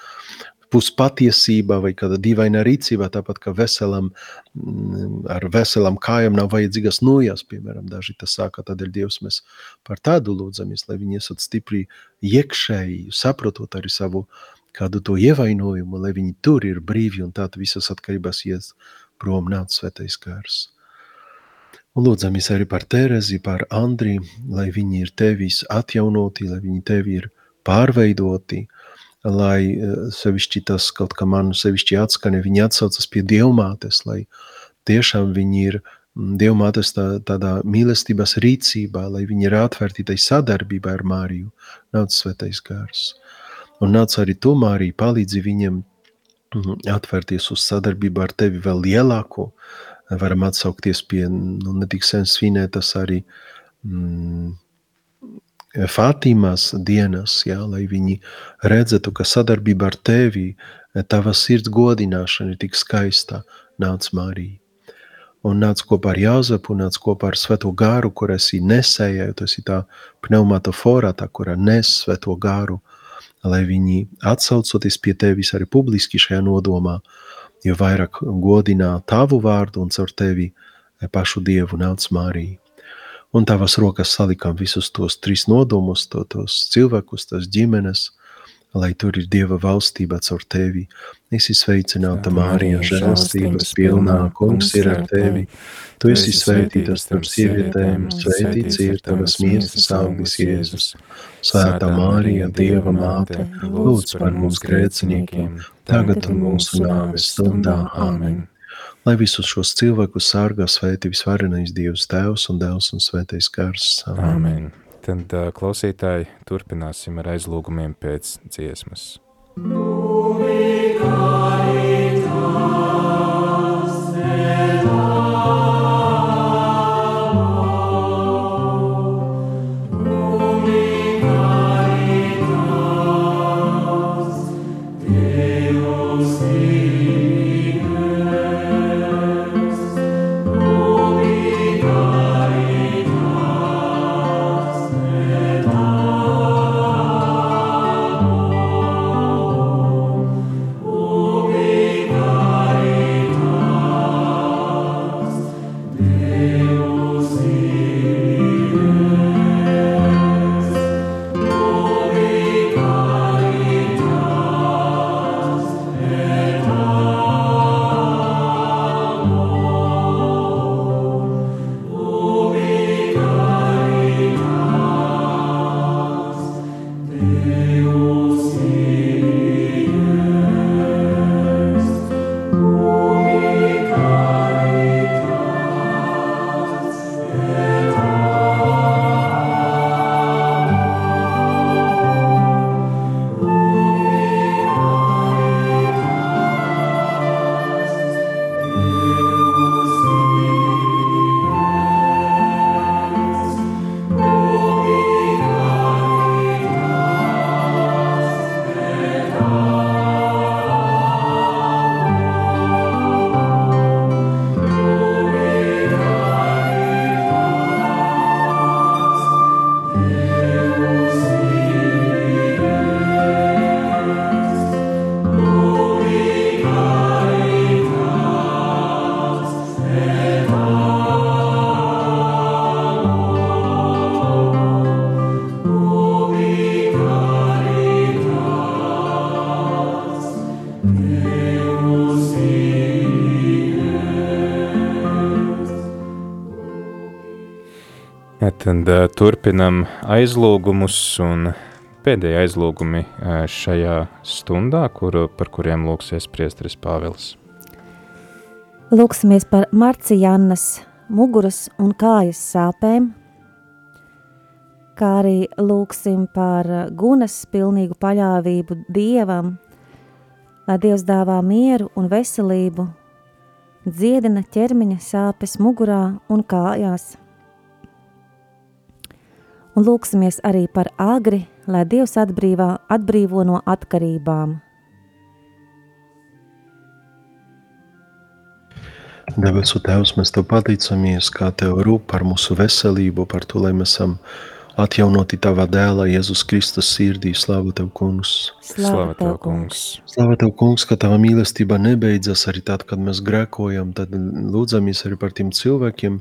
puspatiesība vai kāda dīvaina rīcība, tāpat kā veselam, mm, ar veselam kājām nav vajadzīgas nojas, piemēram, daži tas sāka, tādēļ Dievs mēs par tādu lūdzamies, lai viņi esat stipri iekšēji, saprotot arī savu kādu to ievainojumu, lai viņi tur ir brīvi un tātad visas atkarībās ies prom nāc svētais kārs. Un lūdzamies arī par Terezi, par Andri, lai viņi ir tevis atjaunoti, lai viņi tevi ir pārveidoti, lai eh, sevišķi tas kaut kā man sevišķi atskani, viņi atsaucas pie dievmātes, lai tiešām viņi ir mm, dievmātes tā, tādā mīlestības rīcībā, lai viņi ir atvērti tai sadarbībā ar Māriju, nāc svētais gars. Un nāc arī tu, Mārija, palīdzi viņiem mm, atvērties uz sadarbību ar tevi vēl lielāko, varam atsaukties pie, nu, ne tik sen svinētas arī mm, Fātīmās dienas, jā, lai viņi redzētu, ka sadarbība ar tevi, tava sirds godināšana ir tik skaista, nāc Marija. Un nāc kopā ar Jāzepu, nāc kopā ar Svēto gāru, kur esi nesēja, jo tas ir tā pneumatofora, tā, kurā nes Svēto gāru, lai viņi atsaucoties pie tevis arī publiski šajā nodomā, jo vairāk godinā tavu vārdu un caur tevi pašu Dievu nāc Marija un tavas rokas salikām visus tos trīs nodomus, to, tos cilvēkus, tās ģimenes, lai tur ir Dieva valstība caur tevi. Esi sveicināta, Mārija, žēlastības pilnā, kungs ir ar tevi. Tu esi svētīta starp sievietēm, svētīts ir tavas miesas auglis Jēzus. Svētā Mārija, Dieva māte, lūdz par mums grēciniekiem, tagad un mūsu nāves stundā. Āmen lai visus šos cilvēkus sārgā svētī visvarenais Dievs Tēvs un Dēls un Svētais Gars. Amen. Tad klausītāji turpināsim ar aizlūgumiem pēc dziesmas. Tad uh, turpinam aizlūgumus un pēdējie aizlūgumi uh, šajā stundā, kuru, par kuriem lūksies priestris Pāvils. Lūksimies par Marcijannas muguras un kājas sāpēm, kā arī lūksim par gunas pilnīgu paļāvību Dievam, lai Dievs dāvā mieru un veselību, dziedina ķermeņa sāpes mugurā un kājās un lūksimies arī par agri, lai Dievs atbrīvā, atbrīvo no atkarībām. Debesu Tēvs, mēs Tev pateicamies, kā Tev rūp par mūsu veselību, par to, lai mēs esam atjaunoti Tavā dēlā, Jēzus Kristus sirdī. Slāva Tev, Kungs! Slāva Tev, Kungs! Slāva Tev, Kungs, ka Tava mīlestība nebeidzas arī tad, kad mēs grēkojam, tad lūdzamies arī par tiem cilvēkiem,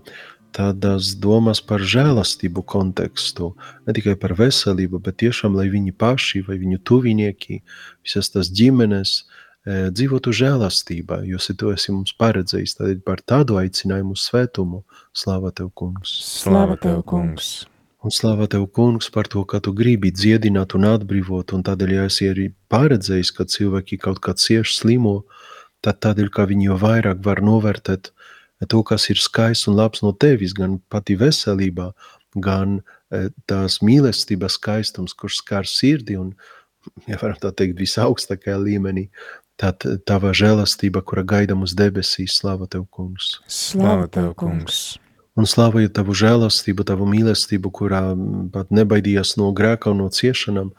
tādas domas par žēlastību kontekstu, ne tikai par veselību, bet tiešām, lai viņi paši vai viņu tuvinieki, visas tas ģimenes e, dzīvotu žēlastībā, jo tu esi mums paredzējis tad par tādu aicinājumu svētumu. Slāva Tev, kungs! Slāva Tev, kungs! Un slāva Tev, kungs, par to, ka Tu gribi dziedināt un atbrīvot, un tādēļ, ja esi arī paredzējis, ka cilvēki kaut kā cieši slimo, tad tādēļ, ka viņi jau vairāk var novērtēt to, kas ir skaists un labs no tevis, gan pati veselībā, gan e, tās mīlestības skaistums, kurš skar sirdi un, ja varam tā teikt, visaugstākajā līmenī, tad tava žēlastība, kura gaida mums debesīs, slava Tev, kungs. Slava Tev, kungs! Un slāvaju tavu žēlastību, tavu mīlestību, kurā pat nebaidījās no grēka un no ciešanām,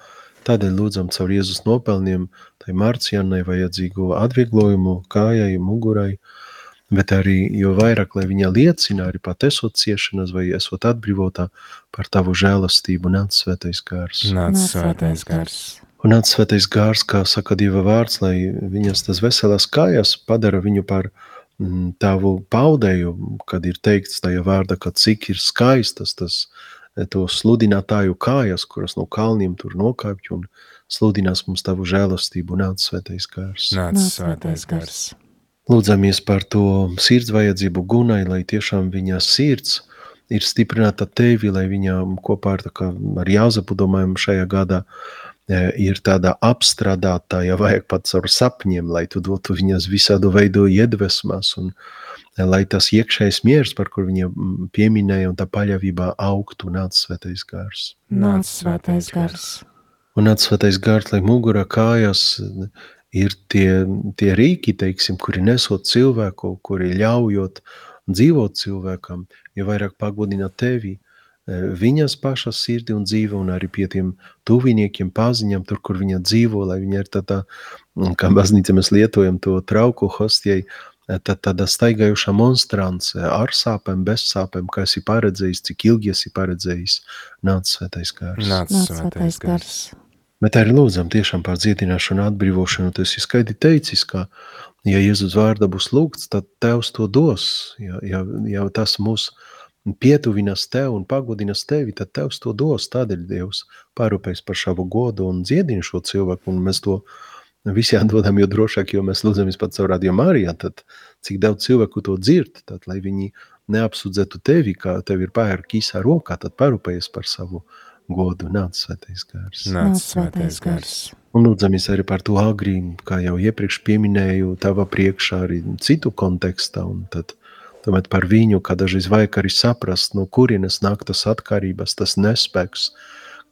tādēļ lūdzam caur Jēzus nopelniem, tai Marcijanai vajadzīgo atvieglojumu kājai, mugurai, uh, bet arī jo vairāk, lai viņa liecina arī pat esot ciešanas vai esot atbrīvotā par tavu žēlastību, nāc svētais gars. Nāc svētais gars. Un nāc svētais gars, kā saka Dieva vārds, lai viņas tas veselās kājas padara viņu par mm, tavu paudēju, kad ir teikts tajā vārda, ka cik ir skaistas tas e, to sludinātāju kājas, kuras no kalniem tur nokāpj un sludinās mums tavu žēlastību, nāc svētais gars. Nāc svētais gars. Lūdzamies par to sirds vajadzību Gunai, lai tiešām viņa sirds ir stiprināta tevi, lai viņa kopā ar, kā, ar Jāzepu domājam šajā gadā e, ir tāda apstrādātā, ja vajag pat caur sapņiem, lai tu dotu viņas visādu veidu iedvesmas un e, lai tas iekšējais miers, par kur viņa pieminēja un tā paļāvībā augtu, nāc svētais gars. Nāc svētais gars. Un nāc svētais gars, lai mugura kājas ir tie, tie rīki, teiksim, kuri nesot cilvēku, kuri ļaujot dzīvot cilvēkam, ja vairāk pagodina tevi, e, viņas pašas sirdi un dzīve, un arī pie tiem tuviniekiem, paziņam, tur, kur viņa dzīvo, lai viņa ir tādā, kā baznīca mēs lietojam to trauku hostijai, e, tad tāda staigājuša monstrance ar sāpēm, bez sāpēm, kā esi paredzējis, cik ilgi esi paredzējis, nāc svētais gars. Nāc svētais gars. Bet arī lūdzam tiešām par dziedināšanu, atbrīvošanu. Tas ir skaidri teicis, ka, ja Jēzus vārda būs lūgts, tad Tevs to dos. Ja, ja, ja tas mūs pietuvinās Tev un pagodinās Tevi, tad Tevs to dos. Tādēļ Dievs parūpēs par šavu godu un dziedina šo cilvēku, un mēs to visi atdodam, jo drošāk, jo mēs lūdzamies pat caur Radio Marijā, tad cik daudz cilvēku to dzird, tad lai viņi neapsudzētu Tevi, kā Tev ir pērk īsā rokā, tad parūpējies par savu godu godu. Nāc, svētais gars. Nāc, svētais gars. Un lūdzamies arī par to agri, kā jau iepriekš pieminēju, tava priekšā arī citu kontekstā. Un tad tomēr par viņu, kā dažreiz vajag arī saprast, no kurienes nāk tas atkarības, tas nespēks,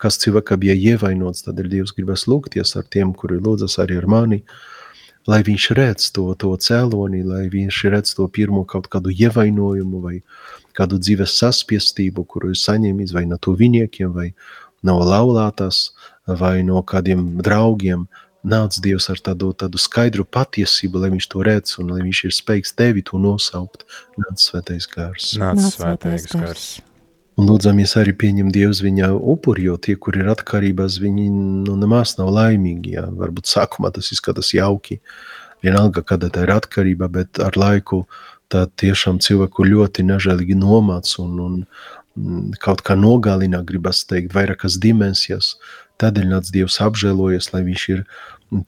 kas cilvēkam bija ievainots. Tad ir Dievs gribas lūgties ar tiem, kuri lūdzas arī ar mani, lai viņš redz to, to cēloni, lai viņš redz to pirmo kaut kādu ievainojumu vai kādu dzīves saspiestību, kuru ir saņēmis vai no tuviniekiem, vai no laulātās, vai no kādiem draugiem. Nāc Dievs ar tādu, tādu skaidru patiesību, lai viņš to redz un lai viņš ir spējīgs tevi to nosaukt. Nāc svētais gars. Nāc svētais gars. Un lūdzamies arī pieņem Dievs viņa upuri, jo tie, kur ir atkarībās, viņi nu, nemaz nav laimīgi. Jā. Varbūt sākumā tas izskatās jauki, vienalga, kāda tā ir atkarība, bet ar laiku tad tiešām cilvēku ļoti nežēlīgi nomāc un, un mm, kaut kā nogalina, gribas teikt, vairākas dimensijas. Tādēļ nāc Dievs apžēlojies, lai viņš ir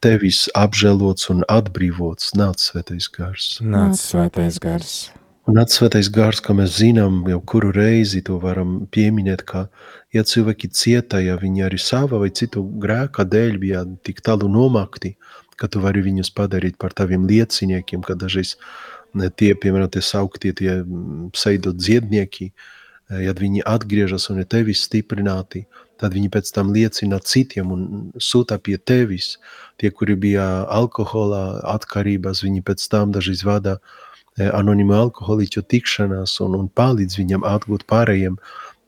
tevis apžēlots un atbrīvots. Nāc svētais gars. Nāc svētais gars. Un nāc svētais gars, kā mēs zinām, jau kuru reizi to varam pieminēt, ka, ja cilvēki cieta, ja viņi arī sava vai citu grēka dēļ bija tik tālu nomakti, ka tu vari viņus padarīt par taviem lieciniekiem, ka dažreiz tie, piemēram, tie sauktie tie mm, pseido dziednieki, ja e, viņi atgriežas un ir tevis stiprināti, tad viņi pēc tam liecina citiem un sūta pie tevis. Tie, kuri bija alkohola atkarībās, viņi pēc tam dažreiz vada e, anonimu alkoholiķu tikšanās un, un palīdz viņam atgūt pārējiem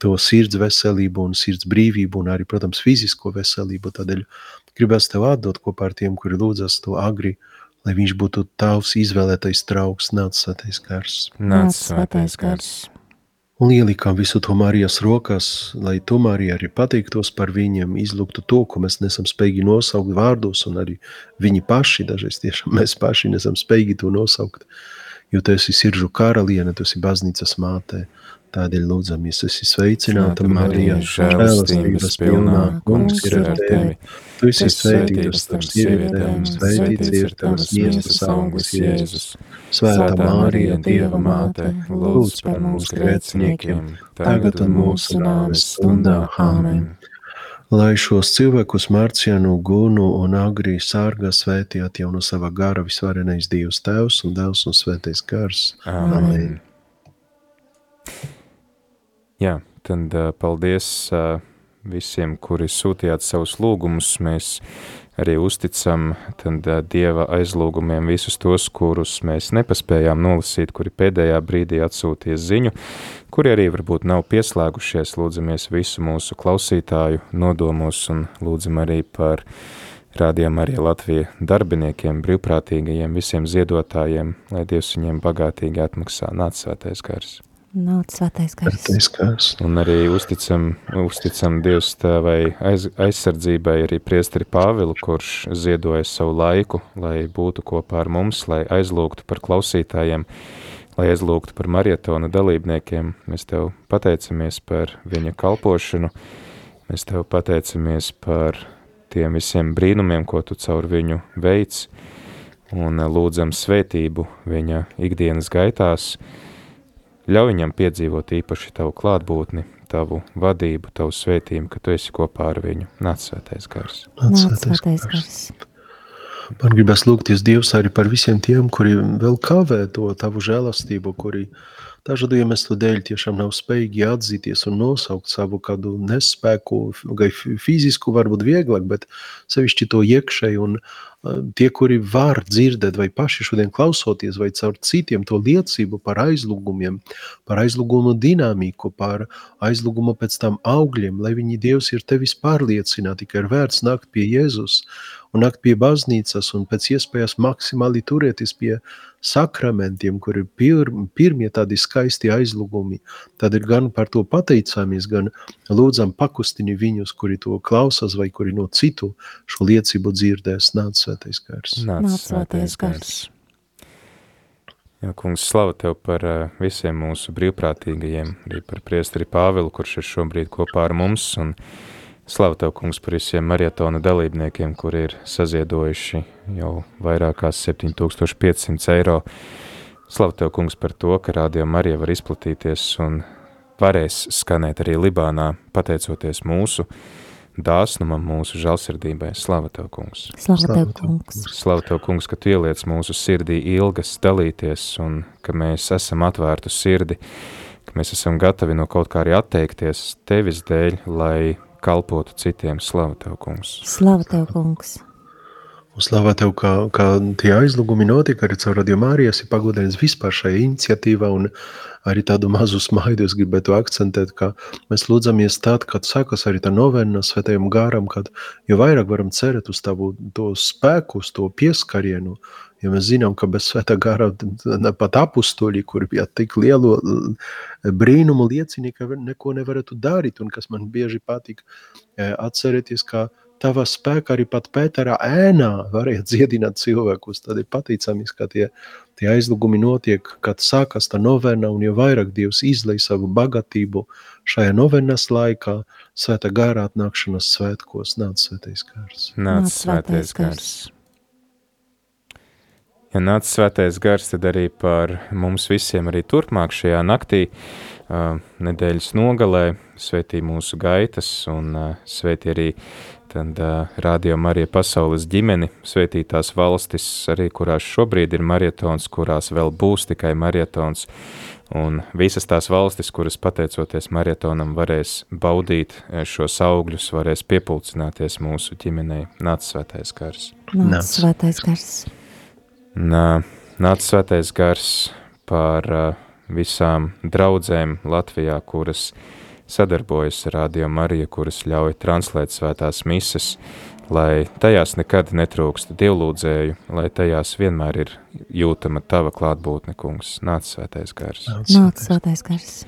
to sirds veselību un sirds brīvību un arī, protams, fizisko veselību. Tādēļ gribas tev atdot kopā ar tiem, kuri lūdzas to agri, uh, lai viņš būtu tavs izvēlētais draugs, nāc svētais gars. Nāc svētais gars. Un ielikām visu to Marijas rokās, lai tu, Marija, arī pateiktos par viņiem, izlūgtu to, ko mēs nesam spējīgi nosaukt vārdos, un arī viņi paši, dažreiz tiešām mēs paši nesam spējīgi to nosaukt, jo tu esi siržu karaliene, tu esi baznīcas mātē. Tādēļ lūdzamies, esi sveicināta, Marija, žēlastības pilnā, kungs ir ar tevi. Tu esi svētīta starp sievietēm, svētīts ir tavs miesas augurs Jēzus. Svētā Marija, Dieva māte, lūdz par mums grēciniekiem, tagad un mūsu nāves stundā. Āmen. Lai šos cilvēkus Mārcienu, Gunu un Agri sārgā svētī atjauno savā gara visvarenais Dievs Tēvs un Dēls un Svētais Gars. Amen. Amen. Jā, tad uh, paldies uh, visiem, kuri sūtījāt savus lūgumus. Mēs arī uzticam tad, uh, Dieva aizlūgumiem visus tos, kurus mēs nepaspējām nolasīt, kuri pēdējā brīdī atsūtīja ziņu, kuri arī varbūt nav pieslēgušies. Lūdzamies visu mūsu klausītāju nodomos un lūdzam arī par rādījām arī Latvija darbiniekiem, brīvprātīgajiem, visiem ziedotājiem, lai Dievs viņiem bagātīgi atmaksā nāc svētais gars. Nāc svētais gars. Un arī uzticam, uzticam Dievs tēvai aiz, aizsardzībai arī priesteri Pāvilu, kurš ziedoja savu laiku, lai būtu kopā ar mums, lai aizlūgtu par klausītājiem, lai aizlūgtu par marietona dalībniekiem. Mēs tev pateicamies par viņa kalpošanu, mēs tev pateicamies par tiem visiem brīnumiem, ko tu caur viņu veids, un lūdzam svētību viņa ikdienas gaitās, Ļauj viņam piedzīvot īpaši tavu klātbūtni, tavu vadību, tavu svētījumu, ka tu esi kopā ar viņu. Nāc svētais gars. Nāc svētais gars. Man gribas lūgties Dievs arī par visiem tiem, kuri vēl kavē to tavu žēlastību, kuri dažādu iemeslu dēļ tiešām nav spējīgi atzīties un nosaukt savu kādu nespēku, vai fizisku varbūt vieglāk, bet sevišķi to iekšēju un tie, kuri var dzirdēt, vai paši šodien klausoties, vai caur citiem to liecību par aizlūgumiem, par aizlūgumu dinamiku, par aizlūgumu pēc tam augļiem, lai viņi Dievs ir tevis pārliecināti, ka ir vērts nākt pie Jēzus un nākt pie baznīcas un pēc iespējas maksimāli turēties pie sakramentiem, kur ir pir, pirmie tādi skaisti aizlūgumi. Tad ir gan par to pateicāmies, gan lūdzam pakustini viņus, kuri to klausās vai kuri no citu šo liecību dzirdēs. Nāc svētais gars. Nāc svētais gars. Jā, kungs, slava tev par uh, visiem mūsu brīvprātīgajiem, arī par priesteri Pāvilu, kurš ir šobrīd kopā ar mums, un slava tev, kungs, par visiem marietona dalībniekiem, kuri ir saziedojuši jau vairāk kā 7500 eiro. Slava tev, kungs, par to, ka rādio Marija var izplatīties un varēs skanēt arī Libānā, pateicoties mūsu dāsnumam, mūsu žalsirdībai. Slava Tev, kungs! Slava Tev, kungs! Slava Tev, kungs, ka Tu ieliec mūsu sirdī ilgas dalīties un ka mēs esam atvērtu sirdi, ka mēs esam gatavi no kaut kā arī atteikties Tevis dēļ, lai kalpotu citiem. Slava Tev, kungs! Slava Tev, kungs! Un slavā Tev, ka, ka tie aizlūgumi notika arī caur Radio Mārijas, ir pagodinājums vispār šai iniciatīvā un arī tādu mazu smaidu es gribētu akcentēt, ka mēs lūdzamies tad, kad sākas arī tā novēna svētajam gāram, kad jo vairāk varam cerēt uz tavu to spēku, uz to pieskarienu, jo mēs zinām, ka bez svētā gāra pat apustoļi, kuri bija tik lielu brīnumu liecinieki, neko nevarētu darīt, un kas man bieži patīk e, atcerēties, ka tava spēka arī pat Pēterā ēnā varēja dziedināt cilvēkus. Tad ir patīcamies, ka tie, tie aizlūgumi notiek, kad sākas tā novena, un jo vairāk Dievs izlai savu bagātību šajā novenas laikā, svētā gārā atnākšanas svētkos, nāc svētais gars. Nāc svētais gars. Ja nāc svētais gars, tad arī par mums visiem arī turpmāk šajā naktī, nedēļas nogalē, svētī mūsu gaitas un svētī arī tad Radio Marija pasaules ģimeni, svētītās valstis, arī kurās šobrīd ir marietons, kurās vēl būs tikai marietons, un visas tās valstis, kuras pateicoties marietonam varēs baudīt šos augļus, varēs piepulcināties mūsu ģimenei. Nāc svētais gars. Nāc svētais gars. Nā, nāc svētais gars par visām draudzēm Latvijā, kuras sadarbojas ar Radio Mariju, kuras ļauj translēt svētās mises, lai tajās nekad netrūkst dievlūdzēju, lai tajās vienmēr ir jūtama tava klātbūtne, kungs. Nāc svētais gars. Nāc svētais gars.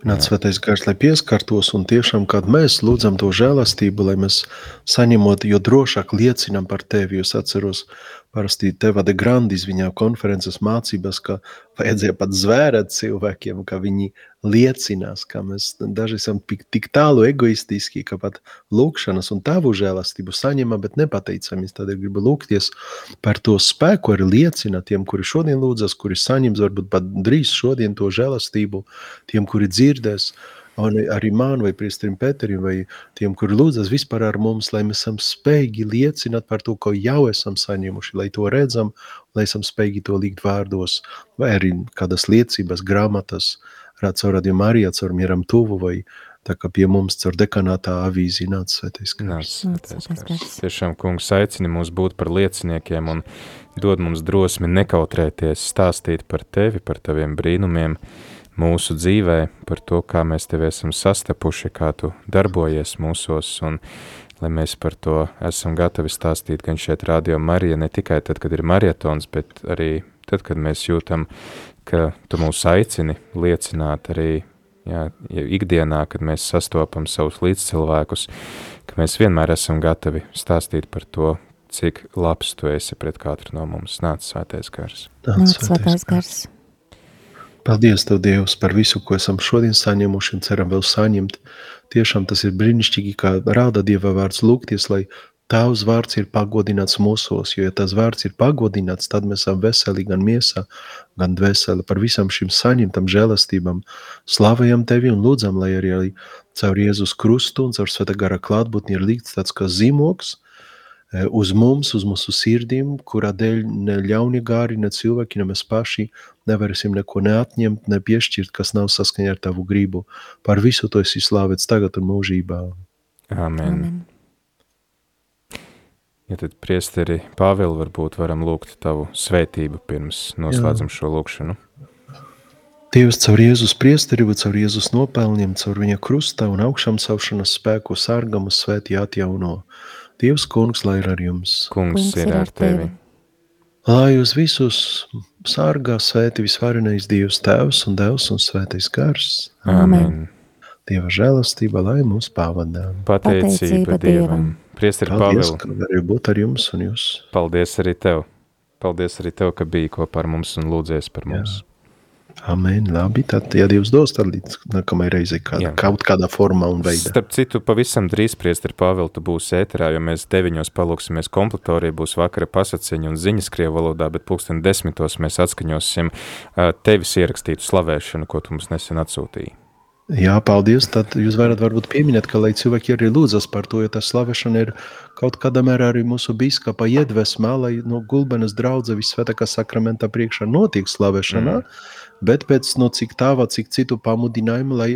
Nāc svētais gars, lai pieskartos un tiešām, kad mēs lūdzam to žēlastību, lai mēs saņemot, jo drošāk liecinam par tevi, jo es atceros, Parasti Teva de Grandis viņā konferences mācības, ka vajadzēja pat zvērēt cilvēkiem, ka viņi liecinās, ka mēs daži esam tik tālu egoistiski, ka pat lūkšanas un tavu žēlastību saņemam, bet nepateicamies. Tādēļ gribu lūgties par to spēku, arī liecināt tiem, kuri šodien lūdzas, kuri saņems varbūt pat drīz šodien to žēlastību, tiem, kuri dzirdēs, uh, un arī man vai priesterim Pēterim vai tiem, kuri lūdzas vispār ar mums, lai mēs esam spējīgi liecināt par to, ko jau esam saņēmuši, lai to redzam, lai esam spējīgi to likt vārdos, vai arī kādas liecības, grāmatas, caur radio Mariju, caur mieram tuvu, vai tā kā pie mums caur dekanātā avīzi nāc svētais gars. Tiešām, kungs, aicini mūs būt par lieciniekiem un dod mums drosmi nekautrēties, stāstīt par tevi, par taviem brīnumiem, mūsu dzīvē, par to, kā mēs tevi esam sastapuši, kā tu darbojies mūsos, un lai mēs par to esam gatavi stāstīt gan šeit Radio Marija, ne tikai tad, kad ir marietons, bet arī tad, kad mēs jūtam, ka tu mūs aicini liecināt arī jā, ikdienā, kad mēs sastopam savus līdzcilvēkus, ka mēs vienmēr esam gatavi stāstīt par to, cik labs tu esi pret katru no mums. Nāc svētais gars. Nāc svētais gars. Paldies, Tev, Dievs, par visu, ko esam šodien saņēmuši un ceram vēl saņemt. Tiešām tas ir brīnišķīgi, kā rāda Dieva vārds lūgties, lai Tavs vārds ir pagodināts mūsos, jo, ja tas vārds ir pagodināts, tad mēs esam veseli gan miesā, gan dvēseli par visam šim saņemtam žēlastībām. Slavējam Tevi un lūdzam, lai arī, caur Jēzus krustu un caur Sveta gara klātbūtni ir līdz tāds kā zīmoks, uz mums, uz mūsu sirdīm, kurā dēļ ne ļaunie gāri, ne cilvēki, ne mēs paši nevarēsim neko neatņemt, ne piešķirt, kas nav saskaņā ar tavu gribu. Par visu to esi slavēts tagad un mūžībā. Amen. Amen. Ja tad priesteri Pāvili varbūt varam lūgt tavu svētību pirms noslēdzam Jā. šo lūkšanu. Dievs caur Jēzus priesterību, caur Jēzus nopelniem, caur viņa krusta un augšām saušanas spēku sargamu svētī atjauno. Dievs, kungs, lai ir ar jums. Kungs, kungs ir ar tevi. Lai jūs visus sārgā svēti visvarenais Dievs Tēvs un Devs un svētais gars. Amen. Dieva žēlastība, lai mūs pavadā. Pateicība Dievam. Priesteri Pāvēl. Paldies, ka arī būt ar jums un jūs. Paldies arī tev. Paldies arī tev, ka biji kopā ar mums un lūdzies par mums. Jā. Amen. Labi, tad, ja Dievs dos, tad līdz nākamajai reizei kāda, Jā. kaut kādā formā un veidā. Starp citu, pavisam drīz priesteri Pāvēl, tu būsi ēterā, jo mēs deviņos palūksimies komplektorija, būs vakara pasaciņa un ziņas krievu valodā, bet pulksten desmitos mēs atskaņosim tevis ierakstītu slavēšanu, ko tu mums nesen atsūtīji. Jā, paldies. Tad jūs varat varbūt pieminēt, ka lai cilvēki arī lūdzas par to, jo tas slavēšana ir kaut kādā mērā arī mūsu biskapa iedvesmā, lai no gulbenes draudze visvētākā sakramenta priekšā notiek slavēšanā. Mm bet pēc no cik tāvā, cik citu pamudinājumu, lai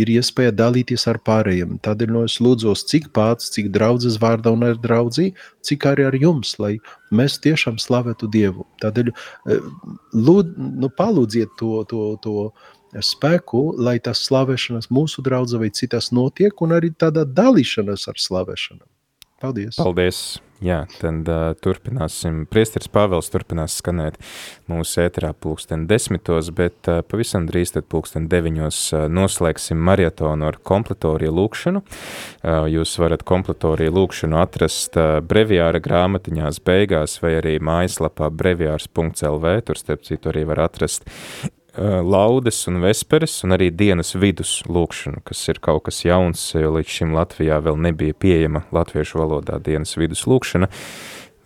ir iespēja dalīties ar pārējiem. Tādēļ no es lūdzos, cik pats, cik draudzes vārdā un ar draudzī, cik arī ar jums, lai mēs tiešām slavētu Dievu. Tādēļ eh, lūd, nu, palūdziet to, to, to spēku, lai tas slavēšanas mūsu draudzē vai citas notiek, un arī tāda dalīšanās ar slavēšanu. Paldies! Paldies! Jā, tad uh, turpināsim. Priesteris Pāvels turpinās skanēt mūsu ēterā pulksten desmitos, bet uh, pavisam drīz tad pulksten deviņos uh, noslēgsim marietonu ar kompletoriju lūkšanu. Uh, jūs varat kompletoriju lūkšanu atrast uh, breviāra grāmatiņās beigās vai arī mājaslapā breviārs.lv, tur starp citu arī var atrast laudes un vesperes, un arī dienas vidus lūkšanu, kas ir kaut kas jauns, jo līdz šim Latvijā vēl nebija pieejama latviešu valodā dienas vidus lūkšana.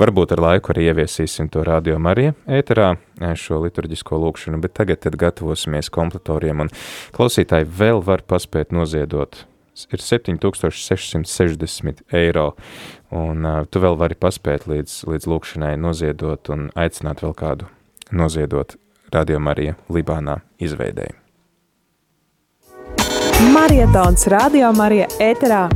Varbūt ar laiku arī ieviesīsim to radio Marija ēterā, eh, šo liturģisko lūkšanu, bet tagad tad gatavosimies kompletoriem, un klausītāji vēl var paspēt noziedot ir 7660 eiro, un uh, tu vēl vari paspēt līdz, līdz lūkšanai noziedot un aicināt vēl kādu noziedot Radio Marija Libānā izveidēja. Marietons Radio Marija ēterā